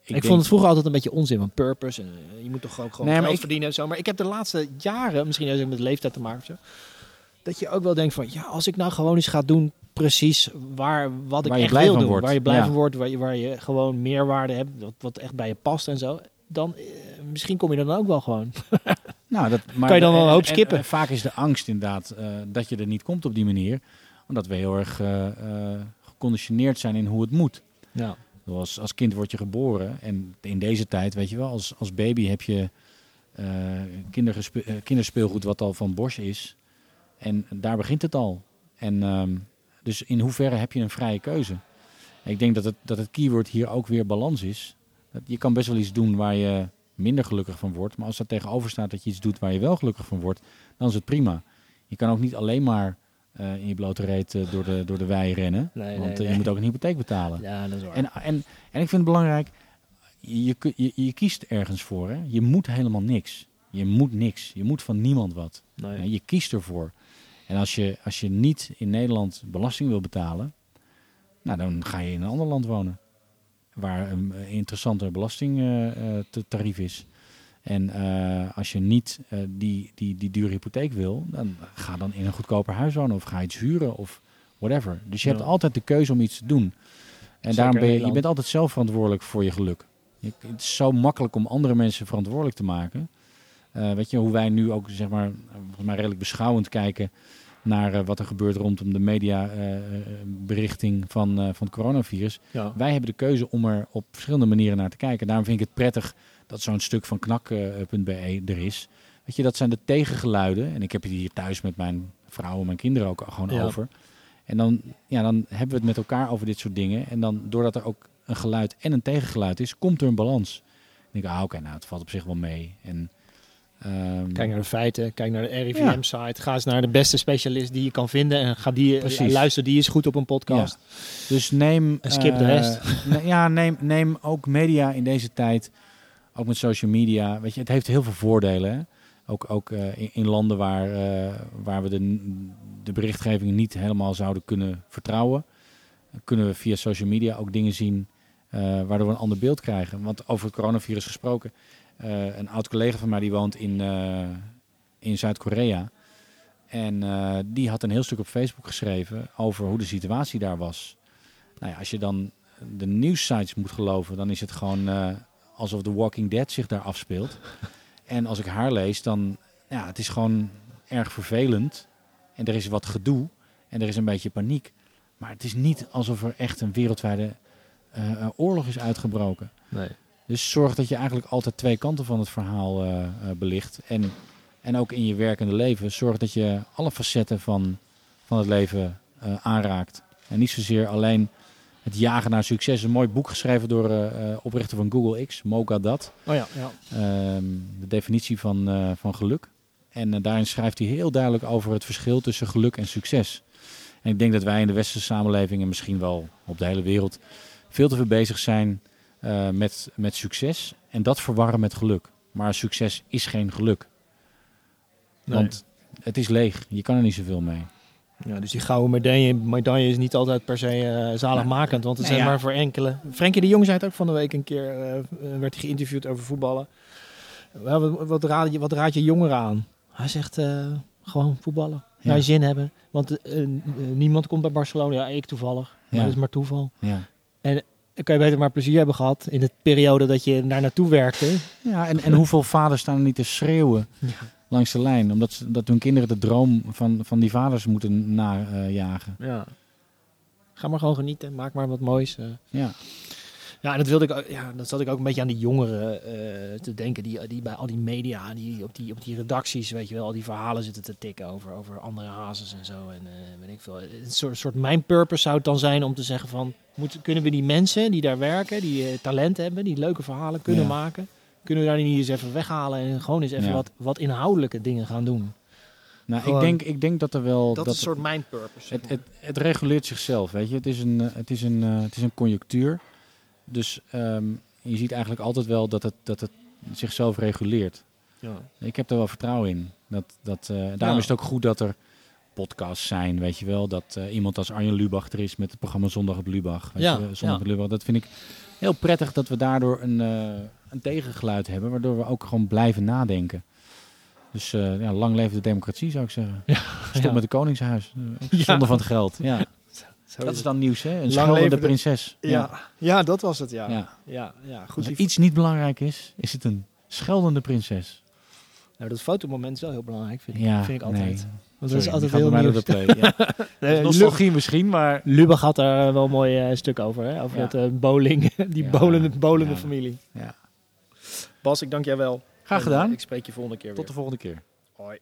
ik denk- vond het vroeger altijd een beetje onzin van purpose. En, eh, je moet toch ook gewoon Nee, geld ik- verdienen en zo. Maar ik heb de laatste jaren, misschien heeft het met leeftijd te maken of zo, dat je ook wel denkt van, ja, als ik nou gewoon eens ga doen precies waar, wat ik Waar je echt blij wil van doen, wordt, waar je blij ja. van wordt, waar je, waar je gewoon meerwaarde hebt, wat, wat echt bij je past en zo, dan eh, misschien kom je dan ook wel gewoon. Nou, dat, maar [LAUGHS] Kan je dan wel een en- hoop en- skippen? en vaak is de angst inderdaad eh, dat je er niet komt op die manier. Omdat we heel erg eh, eh, geconditioneerd zijn in hoe het moet. Ja. Zoals als kind word je geboren. En in deze tijd, weet je wel, als, als baby heb je eh, kinderspeelgoed wat al van Bosch is. En daar begint het al. En ehm, dus in hoeverre heb je een vrije keuze? Ik denk dat het, dat het keyword hier ook weer balans is. Je kan best wel iets doen waar je minder gelukkig van wordt. Maar als dat tegenover staat dat je iets doet waar je wel gelukkig van wordt, dan is het prima. Je kan ook niet alleen maar eh, in je blote reet eh, door, de, door de wei rennen. Nee, want nee, eh, je nee. moet ook een hypotheek betalen. ja, dat is waar. En, en, en ik vind het belangrijk, je, je, je kiest ergens voor. Hè? Je moet helemaal niks. Je moet niks. Je moet van niemand wat. Je kiest ervoor. En als je, als je niet in Nederland belasting wil betalen, nou, dan ga je in een ander land wonen. Waar een interessanter belastingtarief is. En eh, als je niet eh, die, die, die dure hypotheek wil, dan ga dan in een goedkoper huis wonen of ga iets huren of whatever. Dus je Ja. hebt altijd de keuze om iets te doen. En Zeker daarom ben je, je bent altijd zelf verantwoordelijk voor je geluk. Je, het is zo makkelijk om andere mensen verantwoordelijk te maken. Eh, weet je, hoe wij nu ook zeg maar, volgens mij redelijk beschouwend kijken naar wat er gebeurt rondom de mediaberichting van, eh, van het coronavirus. ja. Wij hebben de keuze om er op verschillende manieren naar te kijken. Daarom vind ik het prettig dat zo'n stuk van knak.be er is. Weet je, dat zijn de tegengeluiden. En ik heb het hier thuis met mijn vrouw en mijn kinderen ook gewoon Ja. over. En dan, ja, dan hebben we het met elkaar over dit soort dingen. En dan, doordat er ook een geluid en een tegengeluid is, komt er een balans. En ik denk, ah, oké, nou, het valt op zich wel mee. En, ehm, Kijk naar de feiten, kijk naar de RIVM-site. Ga eens naar de beste specialist die je kan vinden. En ga die, Precies. luister die is goed op een podcast. Dus neem. En skip de eh, rest. [LAUGHS] ja, neem, neem ook media in deze tijd. Ook met social media. Weet je, het heeft heel veel voordelen. Ook, ook eh, in, landen waar, eh, waar we de, de berichtgeving niet helemaal zouden kunnen vertrouwen, kunnen we via social media ook dingen zien eh, waardoor we een ander beeld krijgen. Want over het coronavirus gesproken, een oud collega van mij die woont in, in Zuid-Korea. En die had een heel stuk op Facebook geschreven over hoe de situatie daar was. Nou ja, als je dan de nieuwssites moet geloven, dan is het gewoon alsof The Walking Dead zich daar afspeelt. [LAUGHS] en als ik haar lees, dan ja, het is gewoon erg vervelend. En er is wat gedoe en er is een beetje paniek. Maar het is niet alsof er echt een wereldwijde eh, eh, oorlog is uitgebroken. Nee. Dus zorg dat je eigenlijk altijd twee kanten van het verhaal eh, belicht. En, en ook in je werkende leven, zorg dat je alle facetten van, van het leven aanraakt. En niet zozeer alleen het jagen naar succes. Een mooi boek geschreven door eh, eh, oprichter van Google X, Moga Dat. Oh ja, ja. Ehm, de definitie van, eh, van geluk. En daarin schrijft hij heel duidelijk over het verschil tussen geluk en succes. En ik denk dat wij in de westerse samenleving en misschien wel op de hele wereld veel te veel bezig zijn met, met succes en dat verwarren met geluk. Maar succes is geen geluk. Nee. Want het is leeg. Je kan er niet zoveel mee. Ja, dus die gouden medaille, medaille is niet altijd per se eh, zaligmakend, want het Nee, zijn ja. maar voor enkele. Frenkie de Jong zei het ook van de week een keer, eh, werd hij geïnterviewd over voetballen. Wat, wat, raad je, wat raad je jongeren aan? Hij zegt eh, gewoon voetballen, Ja. naar je zin hebben. Want niemand komt bij Barcelona, ja, ik toevallig, maar dat is maar toeval. Ja, Dan kan je beter maar plezier hebben gehad in de periode dat je daar naartoe werkte. ja en, en hoeveel vaders staan er niet te schreeuwen langs de lijn? Omdat, ze, dat hun kinderen de droom van, van die vaders moeten najagen. Ja. Ga maar gewoon genieten, maak maar wat moois. eh. ja. Ja, en dat wilde ik ook, ja, dat zat ik ook een beetje aan die jongeren eh, te denken, die, die bij al die media, die op, die op die redacties, weet je wel, al die verhalen zitten te tikken over, over andere hazes en zo. En eh weet ik veel. Een soort, soort mijn purpose zou het dan zijn om te zeggen van, moeten, kunnen we die mensen die daar werken, die talent hebben, die leuke verhalen kunnen Ja. maken, kunnen we daar niet eens even weghalen en gewoon eens even Ja. wat, wat inhoudelijke dingen gaan doen. Nou, ik denk, ik denk dat er wel... Dat, is een soort mijn purpose. Het, het, het reguleert zichzelf, weet je. Het is een, eh, het is een, eh, het is een conjunctuur. Dus ehm, je ziet eigenlijk altijd wel dat het, dat het zichzelf reguleert. ja. Ik heb er wel vertrouwen in. Dat, dat, eh, daarom Ja. is het ook goed dat er podcasts zijn, weet je wel. Dat eh, iemand als Arjen Lubach er is met het programma Zondag op Lubach. Weet Ja, je, Zondag ja. op Lubach. Dat vind ik heel prettig dat we daardoor een, eh, een tegengeluid hebben. Waardoor we ook gewoon blijven nadenken. Dus eh, ja, lang leven de democratie zou ik zeggen. Stop Ja. met de Koningshuis. Eh, Ja. Zonde van het geld. Ja. [LAUGHS] Zo Dat is dan nieuws, hè? Een scheldende prinses. Ja. Ja. dat was het, ja. Ja. Ja, ja, goed. Als er iets niet belangrijk is, is het een scheldende prinses. Nou, dat fotomoment is wel heel belangrijk, vind ik, Ja, vind ik altijd. nee. Want Sorry, dat is altijd heel nieuws. play. [LAUGHS] Ja. Nee, Nostalgie misschien, maar... Lubach had er wel een mooi eh, stuk over, hè? over het eh, bowling, [LAUGHS] die bolende, bolende familie. Ja. Bas, ik dank jij wel. Graag En, gedaan. eh, ik spreek je volgende keer Tot weer. de volgende keer. Hoi.